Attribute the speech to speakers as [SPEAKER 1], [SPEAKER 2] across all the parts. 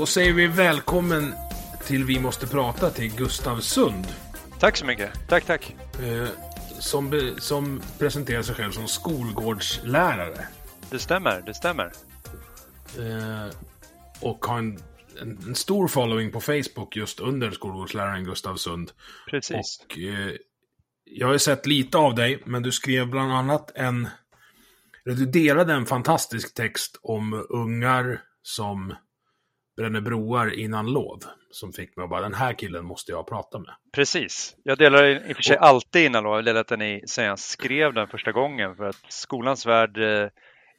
[SPEAKER 1] Då säger vi välkommen till Vi måste prata till Gustav Sund.
[SPEAKER 2] Tack så mycket. Tack, tack.
[SPEAKER 1] Eh, som, be, som presenterar sig själv som skolgårdslärare.
[SPEAKER 2] Det stämmer, det stämmer.
[SPEAKER 1] Eh, och har en, en, en, stor following på Facebook just under skolgårdsläraren Gustav Sund.
[SPEAKER 2] Precis.
[SPEAKER 1] Och eh, jag har sett lite av dig, men du skrev bland annat en... Du delade en fantastisk text om ungar som bränner broar innan lov. Som fick mig att bara, den här killen måste jag prata med.
[SPEAKER 2] Precis. Jag delar i och för sig och, alltid innan lov. Jag delat den i, sen jag skrev den första gången. För att skolans värld eh,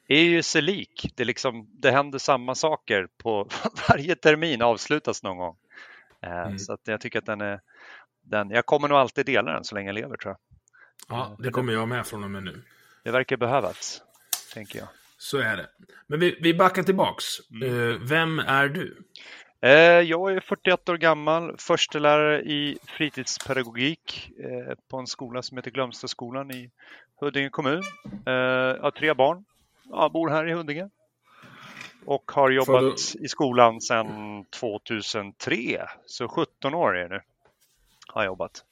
[SPEAKER 2] är ju sig lik. Det, liksom, det händer samma saker på varje termin avslutas någon gång. Eh, mm. Så att jag tycker att den är, den, jag kommer nog alltid dela den så länge jag lever tror jag.
[SPEAKER 1] Ja, det kommer jag med från och med nu.
[SPEAKER 2] Det verkar behövas, tänker jag.
[SPEAKER 1] Så är det. Men vi, vi backar tillbaks. Mm. vem är du?
[SPEAKER 2] Jag är 41 år gammal, förstelärare i fritidspedagogik på en skola som heter Glömstaskolan i Huddinge kommun. Jag har tre barn. Jag bor här i Huddinge. Och har jobbat du... i skolan sedan 2003. Så 17 år är det nu. Har jobbat.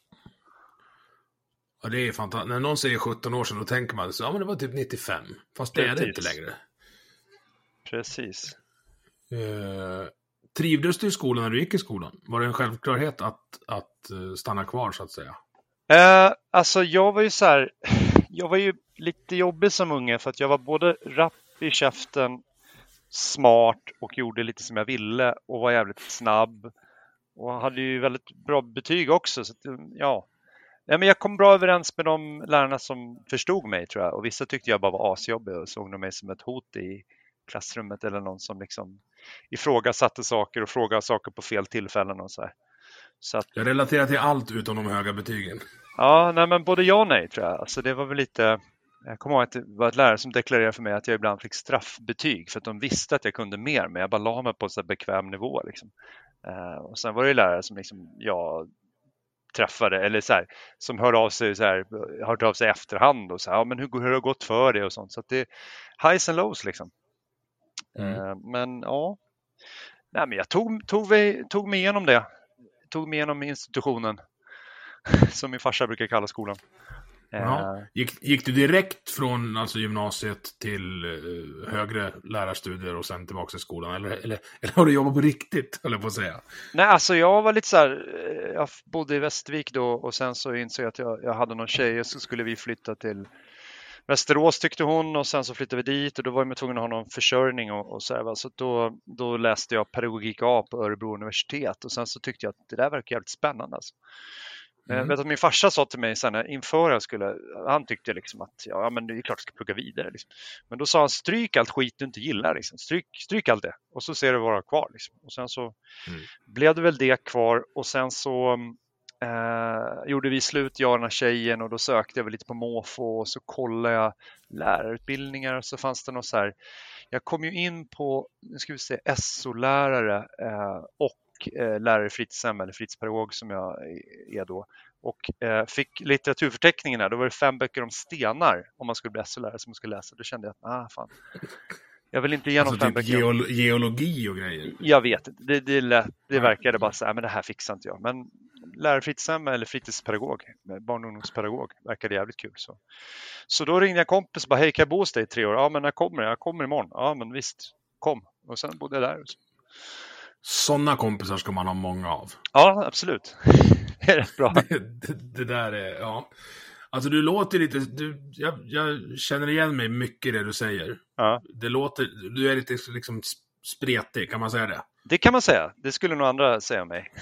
[SPEAKER 1] Ja, det är fantastiskt. När någon säger 17 år sedan då tänker man så ja men det var typ 95. Fast det Precis. är det inte längre.
[SPEAKER 2] Precis.
[SPEAKER 1] Eh, trivdes du i skolan när du gick i skolan? Var det en självklarhet att, att uh, stanna kvar så att säga?
[SPEAKER 2] Eh, alltså jag var ju så här, jag var ju lite jobbig som unge för att jag var både rapp i käften, smart och gjorde lite som jag ville och var jävligt snabb. Och hade ju väldigt bra betyg också. Så att, ja, Ja, men jag kom bra överens med de lärarna som förstod mig tror jag och vissa tyckte jag bara var asjobbig och såg mig som ett hot i klassrummet eller någon som liksom ifrågasatte saker och frågade saker på fel tillfällen och så här.
[SPEAKER 1] Så att... Jag relaterar till allt utom de höga betygen.
[SPEAKER 2] Ja, nej, men både ja och nej tror jag. Alltså, det var väl lite... Jag kommer ihåg att det var ett lärare som deklarerade för mig att jag ibland fick straffbetyg för att de visste att jag kunde mer, men jag bara la mig på en bekväm nivå. Liksom. Uh, och sen var det lärare som liksom, ja, träffade eller så här, som hör av sig så här, hört av sig i efterhand och så här, ja, men hur, hur har det gått för dig och sånt. Så det är highs and lows liksom. Mm. Uh, men ja, Nej, men jag tog, tog, tog mig igenom det. Tog mig igenom institutionen som min farsa brukar kalla skolan.
[SPEAKER 1] Ja. Eh. Gick, gick, du direkt från alltså, gymnasiet till uh, högre lärarstudier och sen tillbaka till skolan? Eller, eller, eller har du jobbat på riktigt, höll jag på att säga?
[SPEAKER 2] Nej, alltså jag var lite så här, eh, jag bodde i Västervik då och sen så insåg jag att jag, jag hade någon tjej och så skulle vi flytta till Västerås tyckte hon och sen så flyttade vi dit och då var jag tvungen att ha någon försörjning och, och så här, Så då, då läste jag pedagogik A på Örebro universitet och sen så tyckte jag att det där verkar jävligt spännande. Alltså. Eh, mm. Jag vet att min farsa sa till mig sen inför jag skulle, han tyckte liksom att ja, men det är klart jag ska plugga vidare. Liksom. Men då sa han stryk allt skit du inte gillar, liksom. stryk, stryk allt det och så ser du vara kvar. Liksom. Och sen så mm. blev det väl det kvar och sen så eh, gjorde vi slut, jag och den här tjejen och då sökte jag väl lite på måfå och så kollade jag lärarutbildningar och så fanns det något så här. Jag kom ju in på, nu ska vi se, SO-lärare eh, och eh, lärare i fritidshem eller fritidspedagog som jag är då och eh, fick litteraturförteckningen där. Då var det fem böcker om stenar om man skulle bli SO-lärare som man skulle läsa. Då kände jag att, ah, fan. Jag vill inte igenom alltså, fem typ böcker.
[SPEAKER 1] Geolo geologi och grejer?
[SPEAKER 2] Jag vet inte. Det, det, det, det verkade bara så här, men det här fixar inte jag. Men lärare fritidshem eller fritidspedagog, barn och ungdomspedagog, verkade jävligt kul. Så, så då ringde jag kompis och bara, hej kan jag bo hos dig i tre år? Ja men när kommer jag? Jag kommer imorgon. Ja men visst, kom. Och sen bodde jag där.
[SPEAKER 1] Sådana kompisar ska man ha många av.
[SPEAKER 2] Ja, absolut. det är rätt bra.
[SPEAKER 1] Det, det, det där är, ja. Alltså du låter lite, du, jag, jag känner igen mig mycket i det du säger.
[SPEAKER 2] Ja.
[SPEAKER 1] Det låter, du är lite liksom spretig, kan man säga det?
[SPEAKER 2] Det kan man säga. Det skulle nog andra säga om mig.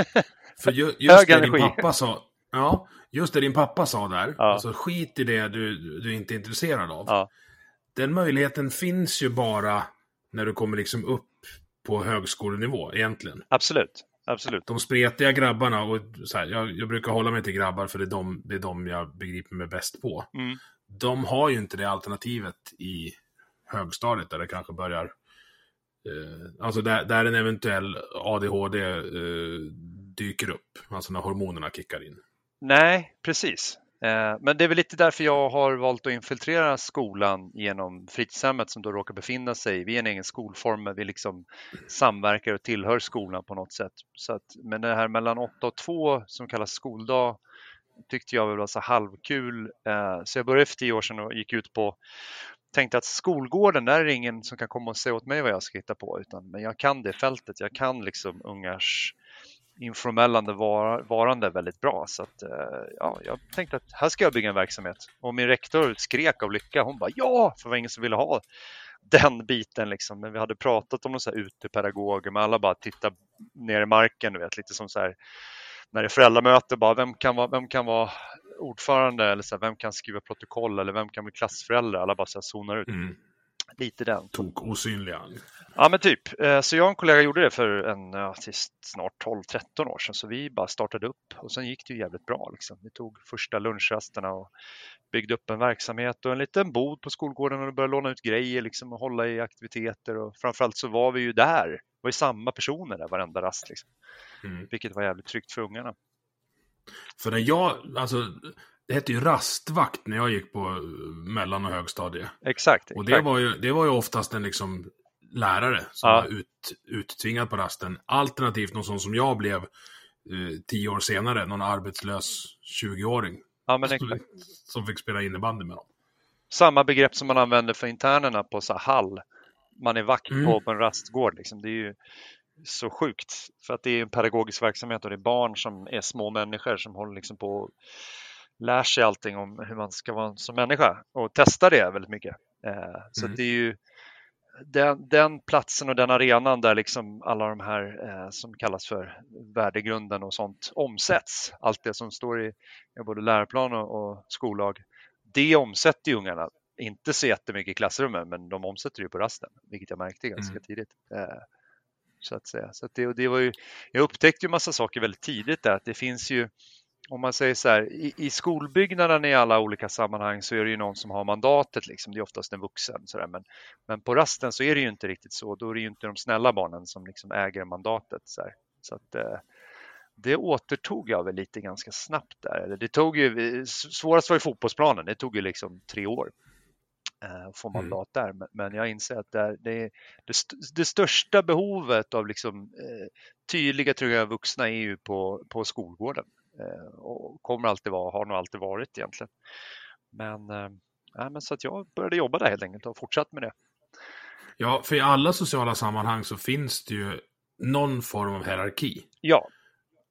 [SPEAKER 1] För ju, just
[SPEAKER 2] Hög
[SPEAKER 1] det din
[SPEAKER 2] energi.
[SPEAKER 1] pappa sa, ja, just det din pappa sa där,
[SPEAKER 2] Ja.
[SPEAKER 1] alltså skit i det du, du inte är intresserad av.
[SPEAKER 2] Ja.
[SPEAKER 1] Den möjligheten finns ju bara när du kommer liksom upp på högskolenivå egentligen.
[SPEAKER 2] Absolut. Absolut.
[SPEAKER 1] De spretiga grabbarna, och så här, jag, jag brukar hålla mig till grabbar för det är de, det är de jag begriper mig bäst på.
[SPEAKER 2] Mm.
[SPEAKER 1] De har ju inte det alternativet i högstadiet där det kanske börjar eh, Alltså där, där en eventuell ADHD eh, dyker upp, alltså när hormonerna kickar in.
[SPEAKER 2] Nej, precis. Eh, men det är väl lite därför jag har valt att infiltrera skolan genom fritidshemmet som då råkar befinna sig Vi är en egen skolform, men vi liksom samverkar och tillhör skolan på något sätt. Så att, men det här mellan 8 och 2 som kallas skoldag tyckte jag väl var så halvkul. Eh, så jag började för tio år sedan och gick ut på tänkte att skolgården, där är det ingen som kan komma och säga åt mig vad jag ska hitta på, utan men jag kan det fältet. Jag kan liksom ungars informellande var, varande väldigt bra. Så att, eh, ja, jag tänkte att här ska jag bygga en verksamhet. Och min rektor skrek av lycka. Hon bara ja, för det var ingen som ville ha den biten. Liksom. Men vi hade pratat om någon utepedagoger, men alla bara tittade ner i marken, du vet, lite som så här när det är föräldramöte, bara vem kan vara, vem kan vara ordförande eller så här, vem kan skriva protokoll eller vem kan bli klassförälder? Alla bara så här zonar ut.
[SPEAKER 1] Mm.
[SPEAKER 2] Lite den.
[SPEAKER 1] Tok osynliga.
[SPEAKER 2] Ja men typ. Eh, Så jag och en kollega gjorde det för en, snart 12-13 år sedan. Så vi bara startade upp och sen gick det ju jävligt bra. Liksom. Vi tog första lunchrasterna och byggde upp en verksamhet och en liten bod på skolgården och började låna ut grejer liksom, och hålla i aktiviteter. Och framförallt så var vi ju där. Det var ju samma personer där varenda rast. Liksom.
[SPEAKER 1] Mm.
[SPEAKER 2] Vilket var jävligt tryggt för ungarna.
[SPEAKER 1] För när jag, alltså, det hette ju rastvakt när jag gick på eh, mellan och högstadie.
[SPEAKER 2] Exakt.
[SPEAKER 1] Och det var ju, det var ju oftast en liksom lärare som
[SPEAKER 2] Ja.
[SPEAKER 1] var ut, uttvingad på rasten. Alternativt någon sån som jag blev eh, tio år senare, någon arbetslös 20-åring.
[SPEAKER 2] Ja, men
[SPEAKER 1] som, som fick spela innebandy med dem.
[SPEAKER 2] Samma begrepp som man använder för internerna på så här hall. Man är vakt
[SPEAKER 1] Mm.
[SPEAKER 2] på, på en rastgård. Liksom. Det är ju så sjukt. För att det är en pedagogisk verksamhet och det är barn som är små människor som håller liksom på lär sig allting om hur man ska vara som människa och testar det väldigt mycket. Eh, så
[SPEAKER 1] Mm.
[SPEAKER 2] det är ju den, den platsen och den arenan där liksom alla de här eh, som kallas för värdegrunden och sånt omsätts. Allt det som står i, i både läroplan och, och skollag. Det omsätter ju ungarna. Inte så jättemycket i klassrummen, men de omsätter ju på rasten, vilket jag märkte ganska
[SPEAKER 1] Mm.
[SPEAKER 2] tidigt. Eh, så att säga. Så att det, och det var ju, jag upptäckte ju massa saker väldigt tidigt där, att det finns ju om man säger så här, i, i skolbyggnaden i alla olika sammanhang så är det ju någon som har mandatet, liksom. det är oftast en vuxen. Så där. Men, men på rasten så är det ju inte riktigt så, då är det ju inte de snälla barnen som liksom äger mandatet. Så, här. så att, eh, det återtog jag väl lite ganska snabbt där. Det tog ju, svårast var ju fotbollsplanen, det tog ju liksom tre år eh, att få
[SPEAKER 1] Mm.
[SPEAKER 2] mandat där. Men, jag inser att det, det, det största behovet av liksom, eh, tydliga, trygga vuxna är ju på, på skolgården. Eh, och kommer alltid vara, har nog alltid varit egentligen. Men, eh, men så att jag började jobba där helt enkelt och fortsatt med det.
[SPEAKER 1] Ja, för i alla sociala sammanhang så finns det ju någon form av hierarki.
[SPEAKER 2] Ja,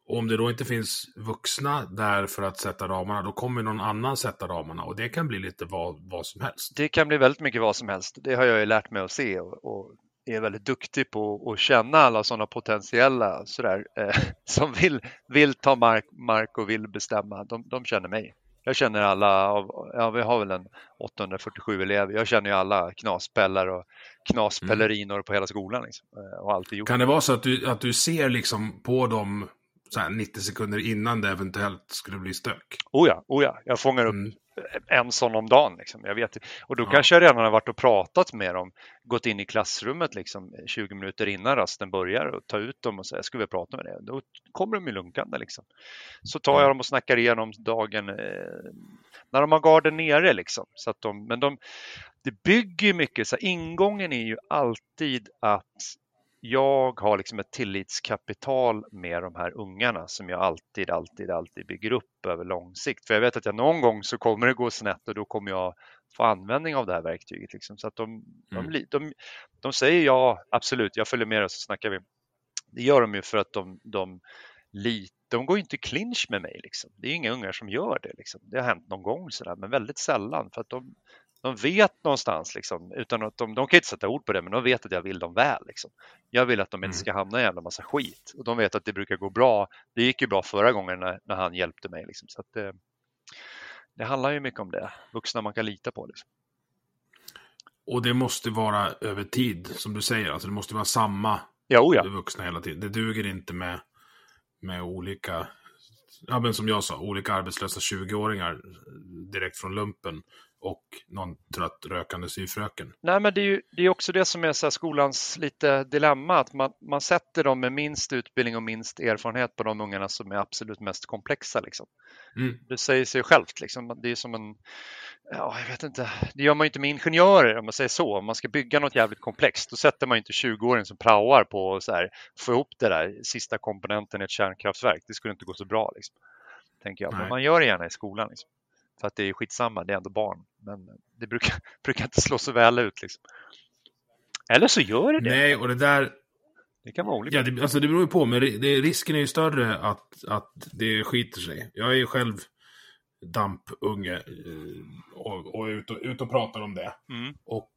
[SPEAKER 1] Och om det då inte finns vuxna där för att sätta ramarna, då kommer någon annan sätta ramarna. Och det kan bli lite vad, vad som helst.
[SPEAKER 2] det kan bli väldigt mycket vad som helst. Det har jag ju lärt mig att se och, och är väldigt duktig på att känna alla sådana potentiella sådär, eh, som vill, vill ta mark, mark och vill bestämma. De, de känner mig. Jag känner alla, av, ja, vi har väl en 847 elever. Jag känner ju alla knaspellar och knaspellerinor på hela skolan. Liksom, eh, och alltid gjort.
[SPEAKER 1] Kan det vara så att du, att du ser liksom på dem så här 90 sekunder innan det eventuellt skulle bli stök?
[SPEAKER 2] Oh ja, oh ja, jag fångar upp
[SPEAKER 1] Mm.
[SPEAKER 2] En sån om dagen. Liksom. Jag vet. Och då
[SPEAKER 1] Ja.
[SPEAKER 2] kanske jag redan har varit och pratat med dem, gått in i klassrummet liksom, 20 minuter innan rasten börjar och ta ut dem och säga, ska vi prata med det? Då kommer de ju lunkande. Liksom. Så tar jag
[SPEAKER 1] Ja.
[SPEAKER 2] dem och snackar igenom dagen eh, när de har garden nere. Liksom. Så att de, men de, det bygger mycket, så här, ingången är ju alltid att jag har liksom ett tillitskapital med de här ungarna som jag alltid, alltid, alltid bygger upp över lång sikt. För jag vet att jag någon gång så kommer det gå snett och då kommer jag få användning av det här verktyget. Liksom. Så att de,
[SPEAKER 1] Mm.
[SPEAKER 2] de, de, de säger ja, absolut, jag följer med och så snackar vi. Det gör de ju för att de, de, de går inte i clinch med mig. Liksom. Det är inga ungar som gör det. Liksom. Det har hänt någon gång sådär, men väldigt sällan. För att de, de vet någonstans, liksom, utan att de, de kan inte sätta ord på det, men de vet att jag vill dem väl. Liksom. Jag vill att de inte
[SPEAKER 1] Mm.
[SPEAKER 2] ska hamna i en jävla massa skit. Och de vet att det brukar gå bra. Det gick ju bra förra gången när, när han hjälpte mig. Liksom. Så att, det, det handlar ju mycket om det. Vuxna man kan lita på. Liksom.
[SPEAKER 1] Och det måste vara över tid, som du säger. Alltså det måste vara samma
[SPEAKER 2] Ja, oh ja.
[SPEAKER 1] vuxna hela tiden. Det duger inte med, med olika, ja men som jag sa, olika arbetslösa 20-åringar direkt från lumpen och någon trött rökande syfröken.
[SPEAKER 2] Nej, men det är ju det är också det som är så skolans lite dilemma, att man, man sätter dem med minst utbildning och minst erfarenhet på de ungarna som är absolut mest komplexa. Liksom.
[SPEAKER 1] Mm.
[SPEAKER 2] Det säger sig självt. Liksom. Det är som en, ja, jag vet inte, det gör man ju inte med ingenjörer om man säger så. Om man ska bygga något jävligt komplext, då sätter man ju inte 20-åringen som praoar på att få ihop det där sista komponenten i ett kärnkraftverk. Det skulle inte gå så bra, liksom, tänker jag. Men man gör det gärna i skolan. Liksom. För att det är skitsamma, det är ändå barn. Men det brukar, brukar inte slå så väl ut. Liksom. Eller så gör det det.
[SPEAKER 1] Nej, och det där,
[SPEAKER 2] Det kan vara olika.
[SPEAKER 1] ja, det, alltså det beror ju på, men det, risken är ju större att, att det skiter sig. Jag är ju själv dampunge eh, och, och ute och, ut och pratar om det.
[SPEAKER 2] Mm.
[SPEAKER 1] Och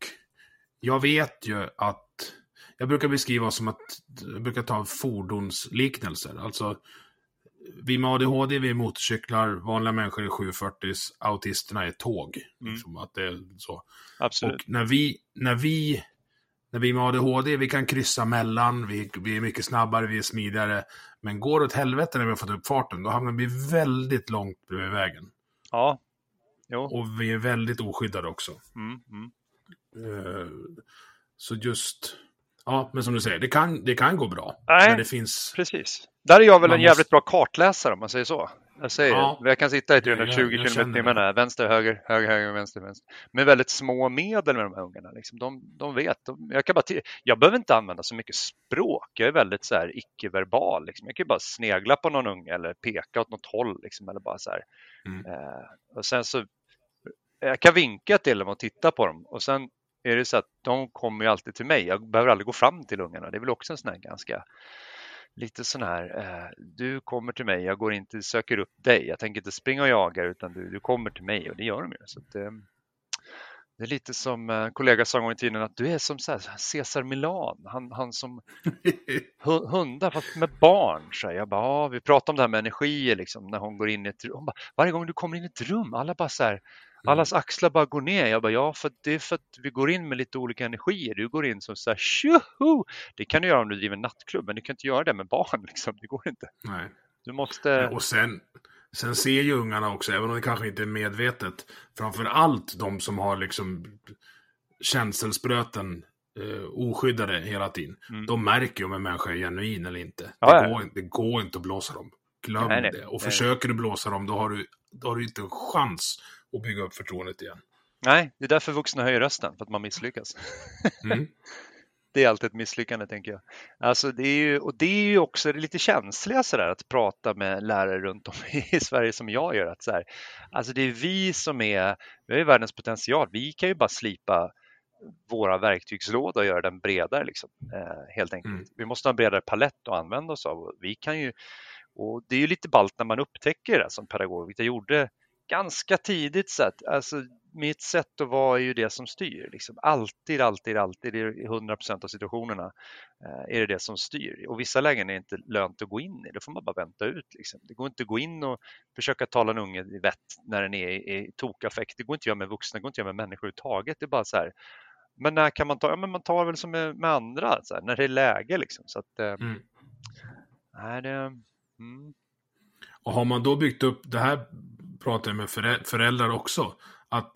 [SPEAKER 1] jag vet ju att, jag brukar beskriva som att, jag brukar ta fordonsliknelser. Alltså, vi med ADHD, vi är motorcyklar, vanliga människor är 740, autisterna är tåg.
[SPEAKER 2] Mm.
[SPEAKER 1] Liksom, att det är så.
[SPEAKER 2] Absolut.
[SPEAKER 1] Och när vi, när vi, när vi med ADHD, vi kan kryssa mellan, vi, vi är mycket snabbare, vi är smidigare. Men går det åt helvete när vi har fått upp farten, då hamnar vi väldigt långt bredvid vägen.
[SPEAKER 2] Ja. Jo.
[SPEAKER 1] Och vi är väldigt oskyddade också.
[SPEAKER 2] Mm, mm.
[SPEAKER 1] Eh, Så just, ja, men som du säger, det kan, det kan gå bra.
[SPEAKER 2] Nej.
[SPEAKER 1] Men det finns,
[SPEAKER 2] Precis. Där är jag väl
[SPEAKER 1] Man
[SPEAKER 2] en jävligt
[SPEAKER 1] måste-
[SPEAKER 2] bra kartläsare om man säger så. Jag säger
[SPEAKER 1] Ja.
[SPEAKER 2] jag kan sitta i
[SPEAKER 1] Jag-
[SPEAKER 2] 320
[SPEAKER 1] jag- jag
[SPEAKER 2] km i timmen, vänster, höger, höger, höger, vänster, vänster. Med väldigt små medel med de här ungarna. Liksom. De, de vet. De, jag, kan bara jag behöver inte använda så mycket språk. Jag är väldigt så här icke-verbal. Liksom. Jag kan bara snegla på någon unge eller peka åt något håll. Liksom, eller bara så.
[SPEAKER 1] Mm.
[SPEAKER 2] Eh, och sen så, jag kan vinka till dem och titta på dem. Och sen är det så att de kommer ju alltid till mig. Jag behöver aldrig gå fram till ungarna. Det är väl också en sån här ganska lite sån här, eh, du kommer till mig, jag går inte, söker upp dig. Jag tänker inte springa och jaga utan du, du kommer till mig och det gör de ju. Så eh, det är lite som en kollega sa en gång i tiden att du är som så här, Cesar Milan, han, han som hu- hundar fast med barn. Så. Jag bara, ja, vi pratar om det här med energier liksom, när hon går in i ett rum. Bara, Varje gång du kommer in i ett rum, alla bara så här, allas axlar bara går ner. Jag bara, ja, för det är för att vi går in med lite olika energier. Du går in som så här, tjoho! Det kan du göra om du driver en nattklubb, men du kan inte göra det med barn. Liksom. Det går inte.
[SPEAKER 1] nej.
[SPEAKER 2] Du måste...
[SPEAKER 1] Och sen, sen ser ju ungarna också, även om det kanske inte är medvetet, framför allt de som har liksom känselspröten eh, oskyddade hela tiden.
[SPEAKER 2] Mm.
[SPEAKER 1] De märker ju om en människa är genuin eller inte.
[SPEAKER 2] Ja,
[SPEAKER 1] det. Går, inte- det går inte att blåsa dem. Glöm
[SPEAKER 2] Nej, nej.
[SPEAKER 1] det. Och
[SPEAKER 2] Nej.
[SPEAKER 1] försöker du blåsa dem, då har du, då har du inte en chans att bygga upp förtroendet igen.
[SPEAKER 2] Nej, det är därför vuxna höjer rösten, för att man misslyckas.
[SPEAKER 1] Mm.
[SPEAKER 2] Det är alltid ett misslyckande, tänker jag. Alltså, det är ju, och det är ju också lite känsliga sådär, att prata med lärare runt om i Sverige som jag gör. Att så här, alltså det är vi som är, vi har ju världens potential. Vi kan ju bara slipa våra verktygslåda och göra den bredare, liksom, eh, helt enkelt.
[SPEAKER 1] Mm.
[SPEAKER 2] Vi måste ha en bredare palett att använda oss av. Och Vi kan ju, och det är ju lite ballt när man upptäcker det som pedagog, vilket jag gjorde ganska tidigt. Så att, alltså, mitt sätt att vara är ju det som styr. Liksom. Alltid, alltid, alltid i 100 procent av situationerna eh, är det det som styr. Och vissa lägen är det inte lönt att gå in i. Då får man bara vänta ut. Liksom. Det går inte att gå in och försöka tala en unge i vett när den är i, tokaffekt. Det går inte att göra med vuxna, det går inte att göra med människor överhuvudtaget. Det är bara så här. Men när kan man ta? Ja, men man tar väl som med, med andra, här, när det är läge. Liksom. Så att, eh,
[SPEAKER 1] Mm.
[SPEAKER 2] nej, det, mm,
[SPEAKER 1] Och har man då byggt upp, det här pratar jag med förä- föräldrar också, att,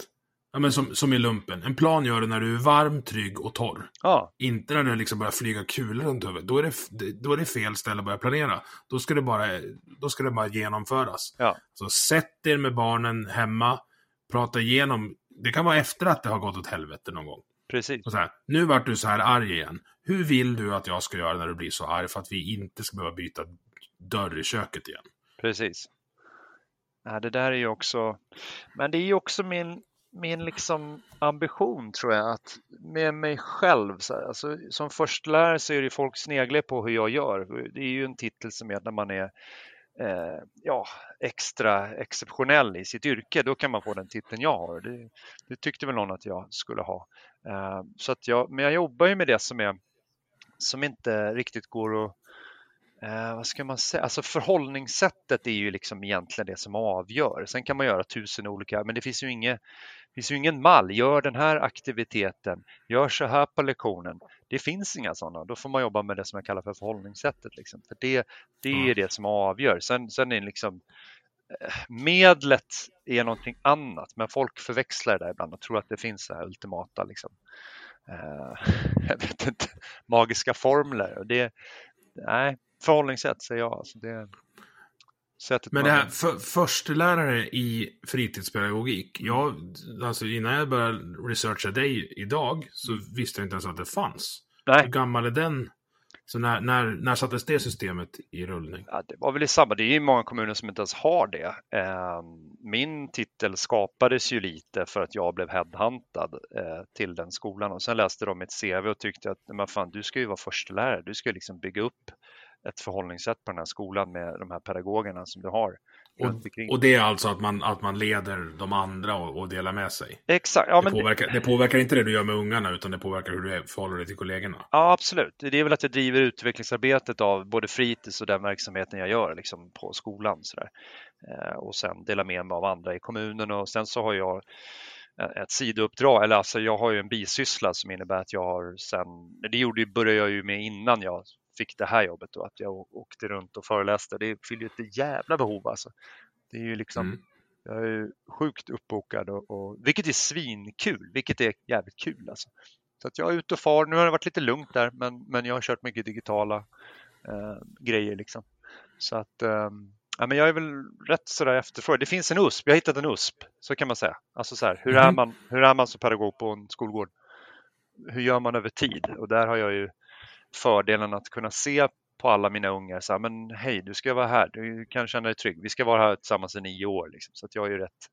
[SPEAKER 1] ja men som, som i lumpen, en plan gör du när du är varm, trygg och torr.
[SPEAKER 2] ja,
[SPEAKER 1] Inte när det liksom börjar flyga kulor runt huvudet. Då är, det, då är det fel ställe att börja planera. Då ska det bara, då ska det bara genomföras.
[SPEAKER 2] Ja.
[SPEAKER 1] Så sätt er med barnen hemma, prata igenom. Det kan vara efter att det har gått åt helvete någon gång.
[SPEAKER 2] precis.
[SPEAKER 1] Och så här, nu vart du så här arg igen. Hur vill du att jag ska göra när du blir så arg för att vi inte ska behöva byta dörr i köket igen?
[SPEAKER 2] Precis. Ja, det där är ju också, men det är ju också min, min liksom ambition tror jag att med mig själv, så här, alltså, som förstelärare så är det folk sneglar på hur jag gör. Det är ju en titel som är när man är eh, ja, extra exceptionell i sitt yrke, då kan man få den titeln jag har. Det, det tyckte väl någon att jag skulle ha. Eh, så att jag, men jag jobbar ju med det som, är, som inte riktigt går att Eh, vad ska man säga? Alltså förhållningssättet är ju liksom egentligen det som avgör. Sen kan man göra tusen olika, men det finns ju, inget, finns ju ingen mall. Gör den här aktiviteten, gör så här på lektionen. Det finns inga sådana. Då får man jobba med det som jag kallar för förhållningssättet. Liksom. För det, det är det som avgör. Sen, sen är liksom eh, medlet är någonting annat, men folk förväxlar det där ibland och tror att det finns så här ultimata liksom, eh, jag vet inte, magiska formler. Och det, nej, förhållningssätt säger jag. Alltså det,
[SPEAKER 1] sättet Men det här för, förstelärare i fritidspedagogik. Jag, alltså innan jag började researcha dig idag så visste jag inte ens att det fanns. Nej. Hur gammal är den? Så när, när, när sattes det systemet i rullning?
[SPEAKER 2] Ja, det var väl i samma, det är många kommuner som inte ens har det. Ehm, min titel skapades ju lite för att jag blev headhuntad eh, till den skolan och sen läste de mitt CV och tyckte att men fan, du ska ju vara förstelärare, du ska liksom bygga upp ett förhållningssätt på den här skolan med de här pedagogerna som du har.
[SPEAKER 1] Och, och det är alltså att man, att man leder de andra och, och delar med sig?
[SPEAKER 2] Exakt. Ja,
[SPEAKER 1] det, påverkar, det... det påverkar inte det du gör med ungarna utan det påverkar hur du förhåller dig till kollegorna?
[SPEAKER 2] Ja, absolut. Det är väl att jag driver utvecklingsarbetet av både fritids och den verksamheten jag gör liksom, på skolan. Så eh, och sen delar med mig av andra i kommunen och sen så har jag ett sidouppdrag, eller alltså jag har ju en bisyssla som innebär att jag har sen, det gjorde, började jag ju med innan jag fick det här jobbet och att jag åkte runt och föreläste. Det fyller ju ett jävla behov alltså. Det är ju liksom, mm. jag är sjukt uppbokad och, och, vilket är svinkul, vilket är jävligt kul alltså. Så att jag är ute och far. Nu har det varit lite lugnt där, men, men jag har kört mycket digitala eh, grejer liksom. Så att eh, ja, men jag är väl rätt sådär efterfrågad. Det finns en USP, jag har hittat en USP, så kan man säga. Alltså så här, hur, mm. är man, hur är man som pedagog på en skolgård? Hur gör man över tid? Och där har jag ju fördelen att kunna se på alla mina ungar så här, men hej, du ska vara här, du kan känna dig trygg, vi ska vara här tillsammans i nio år. Liksom. Så att jag är ju rätt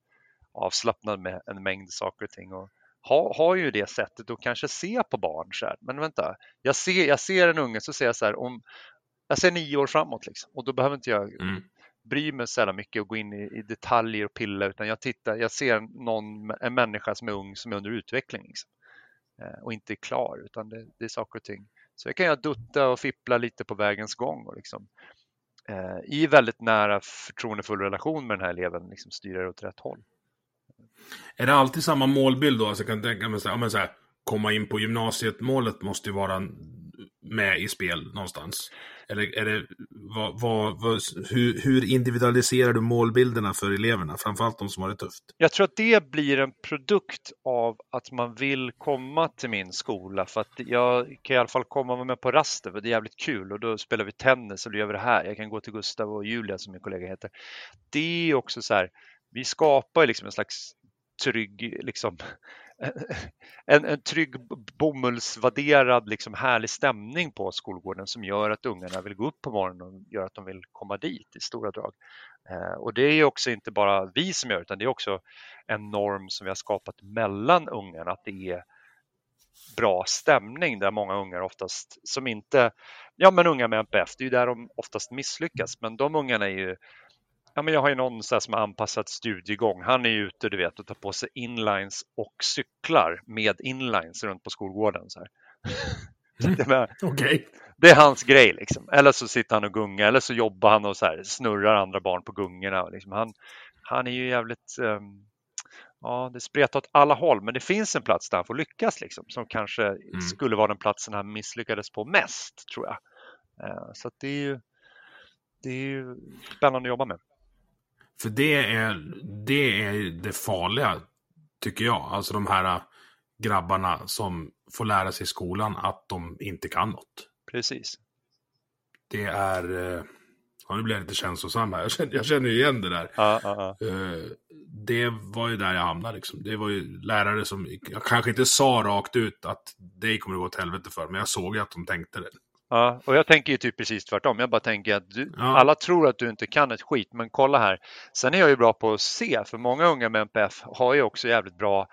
[SPEAKER 2] avslappnad med en mängd saker och ting och har, har ju det sättet att kanske se på barn så här, men vänta, jag ser, jag ser en unge så ser jag så här, om, jag ser nio år framåt liksom, och då behöver inte jag mm. bry mig så mycket och gå in i, i, detaljer och pilla utan jag tittar, jag ser någon, en människa som är ung som är under utveckling liksom. eh, och inte är klar utan det, det är saker och ting så jag kan jag dutta och fippla lite på vägens gång och liksom, eh, i väldigt nära förtroendefull relation med den här eleven liksom styra det åt rätt håll.
[SPEAKER 1] Är det alltid samma målbild då? Alltså jag kan tänka mig så här, så här, komma in på gymnasiet, målet måste ju vara med i spel någonstans. Eller är det, vad, vad, vad, hur, hur, individualiserar du målbilderna för eleverna, framförallt de som har det tufft?
[SPEAKER 2] Jag tror att det blir en produkt av att man vill komma till min skola för att jag kan i alla fall komma med på raster för det är jävligt kul och då spelar vi tennis och då gör vi det här. Jag kan gå till Gustav och Julia som min kollega heter. Det är också så här, vi skapar liksom en slags trygg liksom, en, en trygg bomullsvaderad, liksom härlig stämning på skolgården som gör att ungarna vill gå upp på morgonen och gör att de vill komma dit i stora drag. Eh, och det är också inte bara vi som gör utan det är också en norm som vi har skapat mellan ungarna att det är bra stämning där många ungar oftast som inte, ja men unga med NPF, det är ju där de oftast misslyckas, men de ungarna är ju Ja, men jag har ju någon så som har anpassat studiegång. Han är ute du vet, och tar på sig inlines och cyklar med inlines runt på skolgården. Så
[SPEAKER 1] mm. det, okay.
[SPEAKER 2] det är hans grej. Liksom. Eller så sitter han och gungar eller så jobbar han och så här, snurrar andra barn på gungorna. Liksom. Han, han är ju jävligt... Um, ja, det spretar åt alla håll, men det finns en plats där han får lyckas liksom, som kanske mm. skulle vara den platsen han misslyckades på mest, tror jag. Uh, så det är ju det är ju spännande att jobba med.
[SPEAKER 1] För det är, det är det farliga, tycker jag. Alltså de här grabbarna som får lära sig i skolan att de inte kan något.
[SPEAKER 2] Precis.
[SPEAKER 1] Det är... Eh, ja, nu blir jag lite känslosam här. Jag känner, jag känner igen det där.
[SPEAKER 2] Ja, ja, ja.
[SPEAKER 1] Eh, det var ju där jag hamnade. Liksom. Det var ju lärare som jag kanske inte sa rakt ut att det kommer att gå åt helvete för, men jag såg ju att de tänkte det.
[SPEAKER 2] Ja, och jag tänker ju typ precis tvärtom. Jag bara tänker att du,
[SPEAKER 1] Ja.
[SPEAKER 2] alla tror att du inte kan ett skit, men kolla här. Sen är jag ju bra på att se, för många unga med NPF har ju också jävligt bra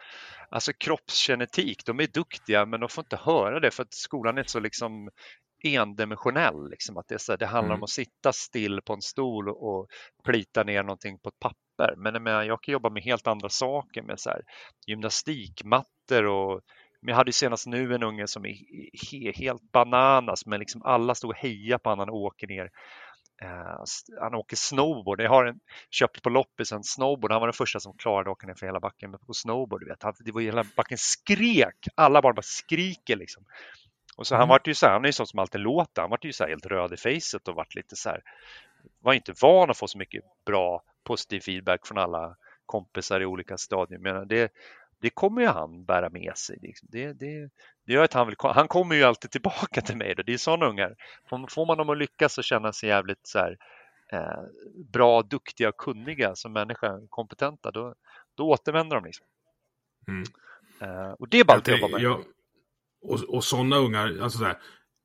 [SPEAKER 2] alltså kroppsgenetik. De är duktiga, men de får inte höra det för att skolan är så liksom endimensionell. Liksom, att det, är så här, det handlar
[SPEAKER 1] Mm.
[SPEAKER 2] om att sitta still på en stol och plita ner någonting på ett papper. Men jag, menar, jag kan jobba med helt andra saker med så här, gymnastikmattor och men jag hade ju senast nu en unge som är he, helt bananas, men liksom alla stod och hejade på honom när han åker ner. Eh, han åker snowboard. Jag har en, köpt på loppis en snowboard. Han var den första som klarade att åka ner för hela backen men på snowboard. Du vet. Han, det var hela backen skrek. Alla barn bara skriker liksom. Och så han
[SPEAKER 1] Mm.
[SPEAKER 2] vart ju så här, han är ju sån som alltid låter. Han vart ju så här helt röd i facet och vart lite så här. Var inte van att få så mycket bra positiv feedback från alla kompisar i olika stadier. Men det, det kommer ju han bära med sig. Liksom. Det, det, det gör att han vill, han kommer ju alltid tillbaka till mig. Då. Det är sådana ungar. Får- Får man dem att lyckas och känna sig jävligt så här, eh, bra, duktiga och kunniga som människa, kompetenta, då, då återvänder de. Liksom.
[SPEAKER 1] Mm.
[SPEAKER 2] Eh, och det är bara att jobba med.
[SPEAKER 1] jag- och, och sådana ungar, alltså så här,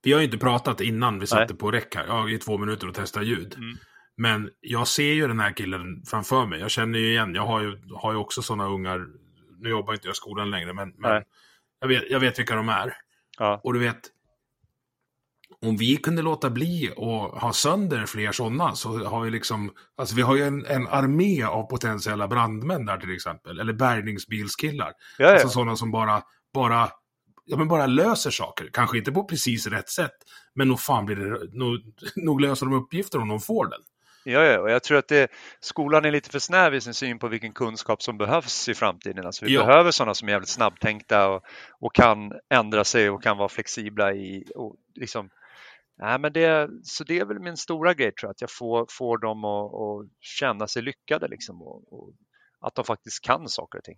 [SPEAKER 1] vi har ju inte pratat innan vi satte på räck här, ja, i två minuter och testa ljud.
[SPEAKER 2] Mm.
[SPEAKER 1] Men jag ser ju den här killen framför mig. Jag känner ju igen, jag har ju, har ju också sådana ungar. Nu jobbar inte jag i skolan längre, men, men jag, vet, jag vet vilka de är.
[SPEAKER 2] Ja.
[SPEAKER 1] Och du vet, om vi kunde låta bli och ha sönder fler sådana så har vi liksom, alltså vi har ju en, en armé av potentiella brandmän där till exempel, eller bärgningsbilskillar.
[SPEAKER 2] Ja, ja.
[SPEAKER 1] Alltså sådana som bara, bara, ja, men bara löser saker. Kanske inte på precis rätt sätt, men nog fan blir det, nog, nog löser de uppgifter om de får den.
[SPEAKER 2] Ja, ja, och jag tror att det, skolan är lite för snäv i sin syn på vilken kunskap som behövs i framtiden. Alltså vi
[SPEAKER 1] Ja.
[SPEAKER 2] behöver sådana som är jävligt snabbtänkta och, och kan ändra sig och kan vara flexibla i och liksom, nej, men det, så det är väl min stora grej tror jag, att jag får, får dem att, att känna sig lyckade liksom och, och att de faktiskt kan saker och ting.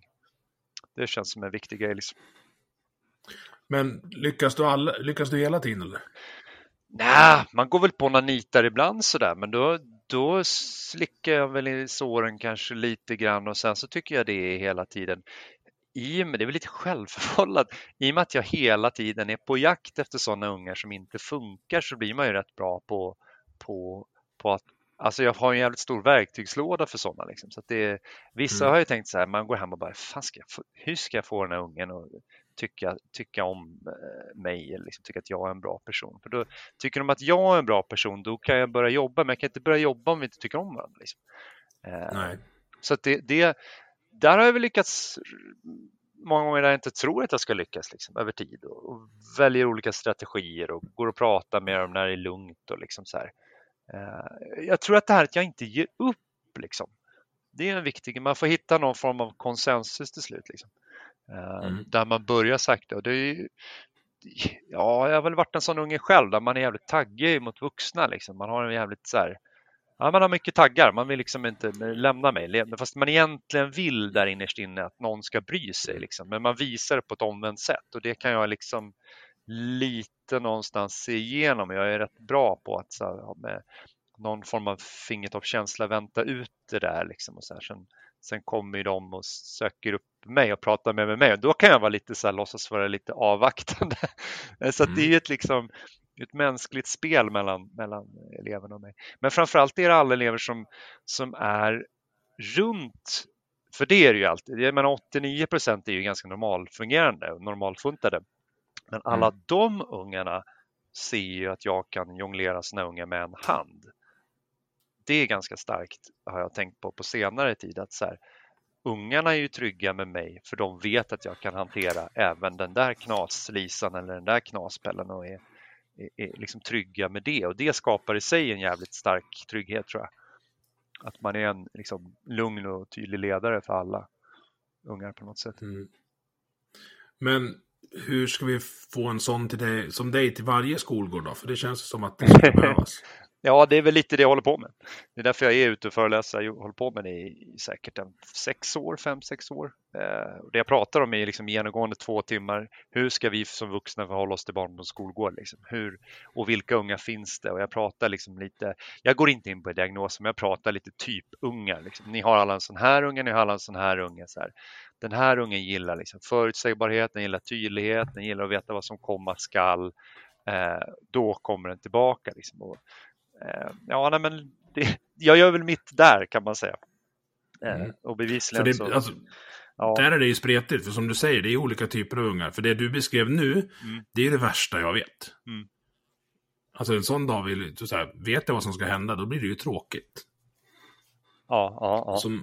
[SPEAKER 2] Det känns som en viktig grej. Liksom.
[SPEAKER 1] Men lyckas du, alla, lyckas du hela tiden eller?
[SPEAKER 2] Nej, man går väl på några nitar ibland sådär, men då, då slickar jag väl i såren kanske lite grann och sen så tycker jag det är hela tiden i det är väl lite självförvållat, i och med att jag hela tiden är på jakt efter sådana ungar som inte funkar så blir man ju rätt bra på, på, på att Alltså jag har en jävligt stor verktygslåda för sådana. Liksom. Så det, vissa
[SPEAKER 1] Mm.
[SPEAKER 2] har ju tänkt så här, man går hem och bara, fan ska jag få, hur ska jag få den här ungen att tycka, tycka om eh, mig eller liksom, tycka att jag är en bra person? För då tycker de att jag är en bra person, då kan jag börja jobba, men jag kan inte börja jobba om vi inte tycker om varandra. Liksom. Eh,
[SPEAKER 1] Nej.
[SPEAKER 2] så att det, det, där har jag väl lyckats många gånger där jag inte tror att jag ska lyckas liksom, över tid och, och väljer olika strategier och går och pratar med dem när det är lugnt och liksom så här. Eh, jag tror att det här att jag inte ger upp liksom. Det är en viktig, man får hitta någon form av konsensus till slut liksom. Eh,
[SPEAKER 1] Mm.
[SPEAKER 2] Där man börjar sakta och det är ju, ja, jag har väl varit en sån unge själv där man är jävligt taggig mot vuxna liksom. Man har en jävligt så här, Ja, man har mycket taggar. Man vill liksom inte lämna mig. Fast man egentligen vill där innerst inne att någon ska bry sig. Liksom. Men man visar det på ett omvänt sätt och det kan jag liksom lite någonstans se igenom. Jag är rätt bra på att så här, med någon form av fingertoppskänsla vänta ut det där. Liksom, och så här. Sen, sen kommer ju de och söker upp mig och pratar med mig. Och då kan jag vara lite så här, låtsas vara lite avvaktande. så att det är ju ett liksom ett mänskligt spel mellan, mellan eleverna och mig. Men framförallt är det alla elever som, som är runt, för det är det ju alltid. Jag menar 89 procent är ju ganska normalfungerande och normalfuntade. Men alla de ungarna ser ju att jag kan jonglera sina ungar med en hand. Det är ganska starkt har jag tänkt på på senare tid att så här, ungarna är ju trygga med mig för de vet att jag kan hantera även den där knaslisan eller den där knaspellen och är, är, är liksom trygga med det och det skapar i sig en jävligt stark trygghet tror jag. Att man är en liksom, lugn och tydlig ledare för alla ungar på något sätt.
[SPEAKER 1] Mm. Men hur ska vi få en sån till dig, som dig till varje skolgård då? För det känns som att det skulle behövas.
[SPEAKER 2] Ja, det är väl lite det jag håller på med. Det är därför jag är ute och föreläser. Jag håller på med det i säkert en sex år, fem, sex år. Eh, det jag pratar om är liksom genomgående två timmar. Hur ska vi som vuxna förhålla oss till barn på skolgård? Liksom? Hur, och vilka unga finns det? Och jag pratar liksom lite, jag går inte in på diagnoser, men jag pratar lite typ unga. Liksom. Ni har alla en sån här unge, ni har alla en sån här unge. Så här. Den här ungen gillar liksom förutsägbarhet, den gillar tydlighet, den gillar att veta vad som komma skall. eh, då kommer den tillbaka. Liksom. Och, ja, nej, men det, jag gör väl mitt där kan man säga. Eh,
[SPEAKER 1] Mm.
[SPEAKER 2] och bevisligen
[SPEAKER 1] det,
[SPEAKER 2] så...
[SPEAKER 1] alltså,
[SPEAKER 2] ja,
[SPEAKER 1] Där är det ju spretigt, för som du säger, det är olika typer av ungar. För det du beskrev nu,
[SPEAKER 2] Mm.
[SPEAKER 1] det är det värsta jag vet.
[SPEAKER 2] Mm.
[SPEAKER 1] Alltså en sån dag, vill, så här, vet jag vad som ska hända, då blir det ju tråkigt.
[SPEAKER 2] ja, ja, ja.
[SPEAKER 1] Så,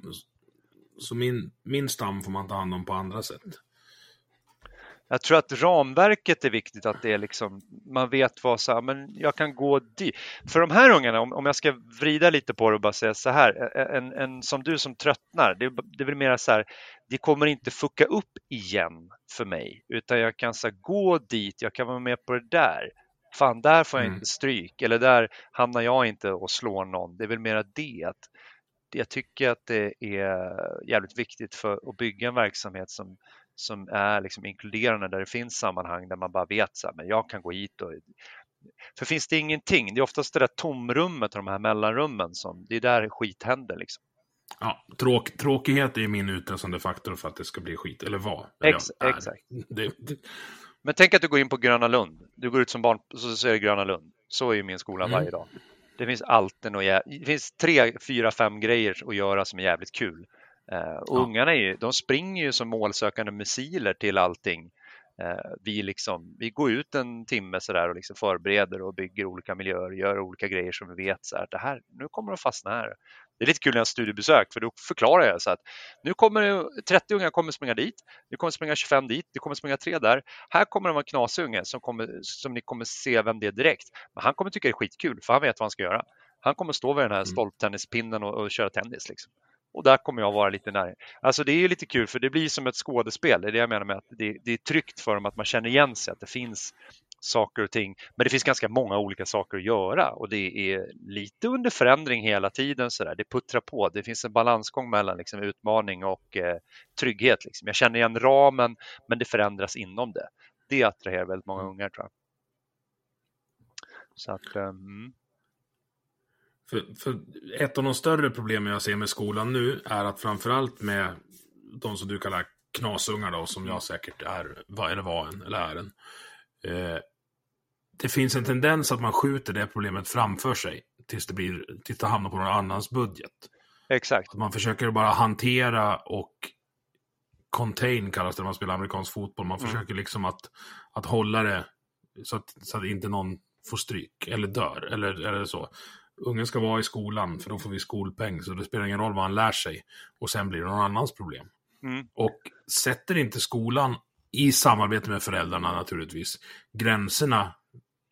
[SPEAKER 1] så min, min stam får man ta hand om på andra sätt.
[SPEAKER 2] Jag tror att ramverket är viktigt, att det är liksom, man vet vad så här, men jag kan gå dit. För de här ungarna, om, om jag ska vrida lite på det och bara säga så här, en, en som du som tröttnar, det, det är väl mer så här, det kommer inte fucka upp igen för mig, utan jag kan så här, gå dit, jag kan vara med på det där. Fan, där får jag
[SPEAKER 1] Mm.
[SPEAKER 2] inte stryk, eller där hamnar jag inte och slår någon. Det är väl mera det. Att jag tycker att det är jävligt viktigt för att bygga en verksamhet som, som är liksom inkluderande där det finns sammanhang där man bara vet så här, men jag kan gå hit och för finns det ingenting, det är oftast det där tomrummet och de här mellanrummen som det är där skit händer liksom.
[SPEAKER 1] Ja, tråk, tråkighet är min utlösande faktor för att det ska bli skit, eller vad.
[SPEAKER 2] Ex-
[SPEAKER 1] är.
[SPEAKER 2] exakt.
[SPEAKER 1] Det, det,
[SPEAKER 2] Men tänk att du går in på Gröna Lund. Du går ut som barn och så ser det Gröna Lund. Så är ju min skola
[SPEAKER 1] Mm.
[SPEAKER 2] varje dag. Det finns alltid något Det finns tre, fyra, fem grejer att göra som är jävligt kul. Eh, och
[SPEAKER 1] Ja.
[SPEAKER 2] ungarna är ju, de springer ju som målsökande missiler till allting. Eh, vi, liksom, vi går ut en timme sådär och liksom förbereder och bygger olika miljöer, gör olika grejer som vi vet så här, det här, nu kommer de fastna här. Det är lite kul när jag har studiebesök för då förklarar jag så att nu kommer det, 30 unga kommer springa dit, det kommer springa 25 dit, det kommer springa tre där. Här kommer det vara en knasig unge som, kommer, som ni kommer se vem det är direkt. Men han kommer tycka det är skitkul för han vet vad han ska göra. Han kommer stå vid den här
[SPEAKER 1] Mm.
[SPEAKER 2] stolptennispinnen och, och köra tennis. Liksom. Och där kommer jag vara lite nära. Alltså det är ju lite kul för det blir som ett skådespel. Det är det jag menar med att det, det är tryggt för dem att man känner igen sig, att det finns saker och ting. Men det finns ganska många olika saker att göra och det är lite under förändring hela tiden. Så där. Det puttrar på. Det finns en balansgång mellan liksom, utmaning och eh, trygghet. Liksom. Jag känner igen ramen, men det förändras inom det. Det attraherar väldigt många ungar tror jag. Så att, mm.
[SPEAKER 1] För, för ett av de större problemen jag ser med skolan nu är att framförallt med de som du kallar knasungar då, som jag säkert är, var- eller var en, eller är en. Eh, det finns en tendens att man skjuter det problemet framför sig tills det, blir, tills det hamnar på någon annans budget.
[SPEAKER 2] Exakt.
[SPEAKER 1] Att man försöker bara hantera och contain kallas det när man spelar amerikansk fotboll. Man
[SPEAKER 2] Mm.
[SPEAKER 1] försöker liksom att, att hålla det så att, så att inte någon får stryk eller dör eller, eller så. Ungen ska vara i skolan för då får vi skolpeng så det spelar ingen roll vad han lär sig. Och sen blir det någon annans problem.
[SPEAKER 2] Mm.
[SPEAKER 1] Och sätter inte skolan i samarbete med föräldrarna naturligtvis gränserna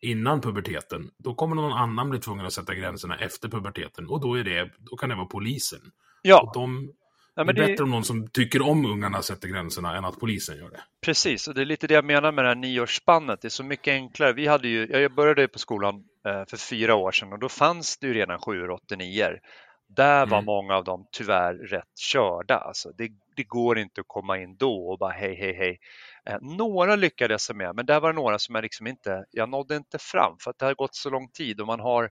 [SPEAKER 1] innan puberteten, då kommer någon annan bli tvungen att sätta gränserna efter puberteten. Och då, är det, då kan det vara polisen. Och
[SPEAKER 2] Ja,
[SPEAKER 1] de,
[SPEAKER 2] ja
[SPEAKER 1] det är
[SPEAKER 2] det,
[SPEAKER 1] bättre om någon som tycker om ungarna sätter gränserna än att polisen gör det.
[SPEAKER 2] Precis, och det är lite det jag menar med det här nioårsspannet. Det är så mycket enklare. Vi hade ju, jag började på skolan eh, för fyra år sedan och då fanns det ju redan sjuor, åttor, nior. Där var
[SPEAKER 1] Mm.
[SPEAKER 2] många av dem tyvärr rätt körda. Alltså det, det går inte att komma in då och bara hej, hej, hej. Eh, några lyckades jag med, men där var det några som jag liksom inte, jag nådde inte fram för att det har gått så lång tid och man har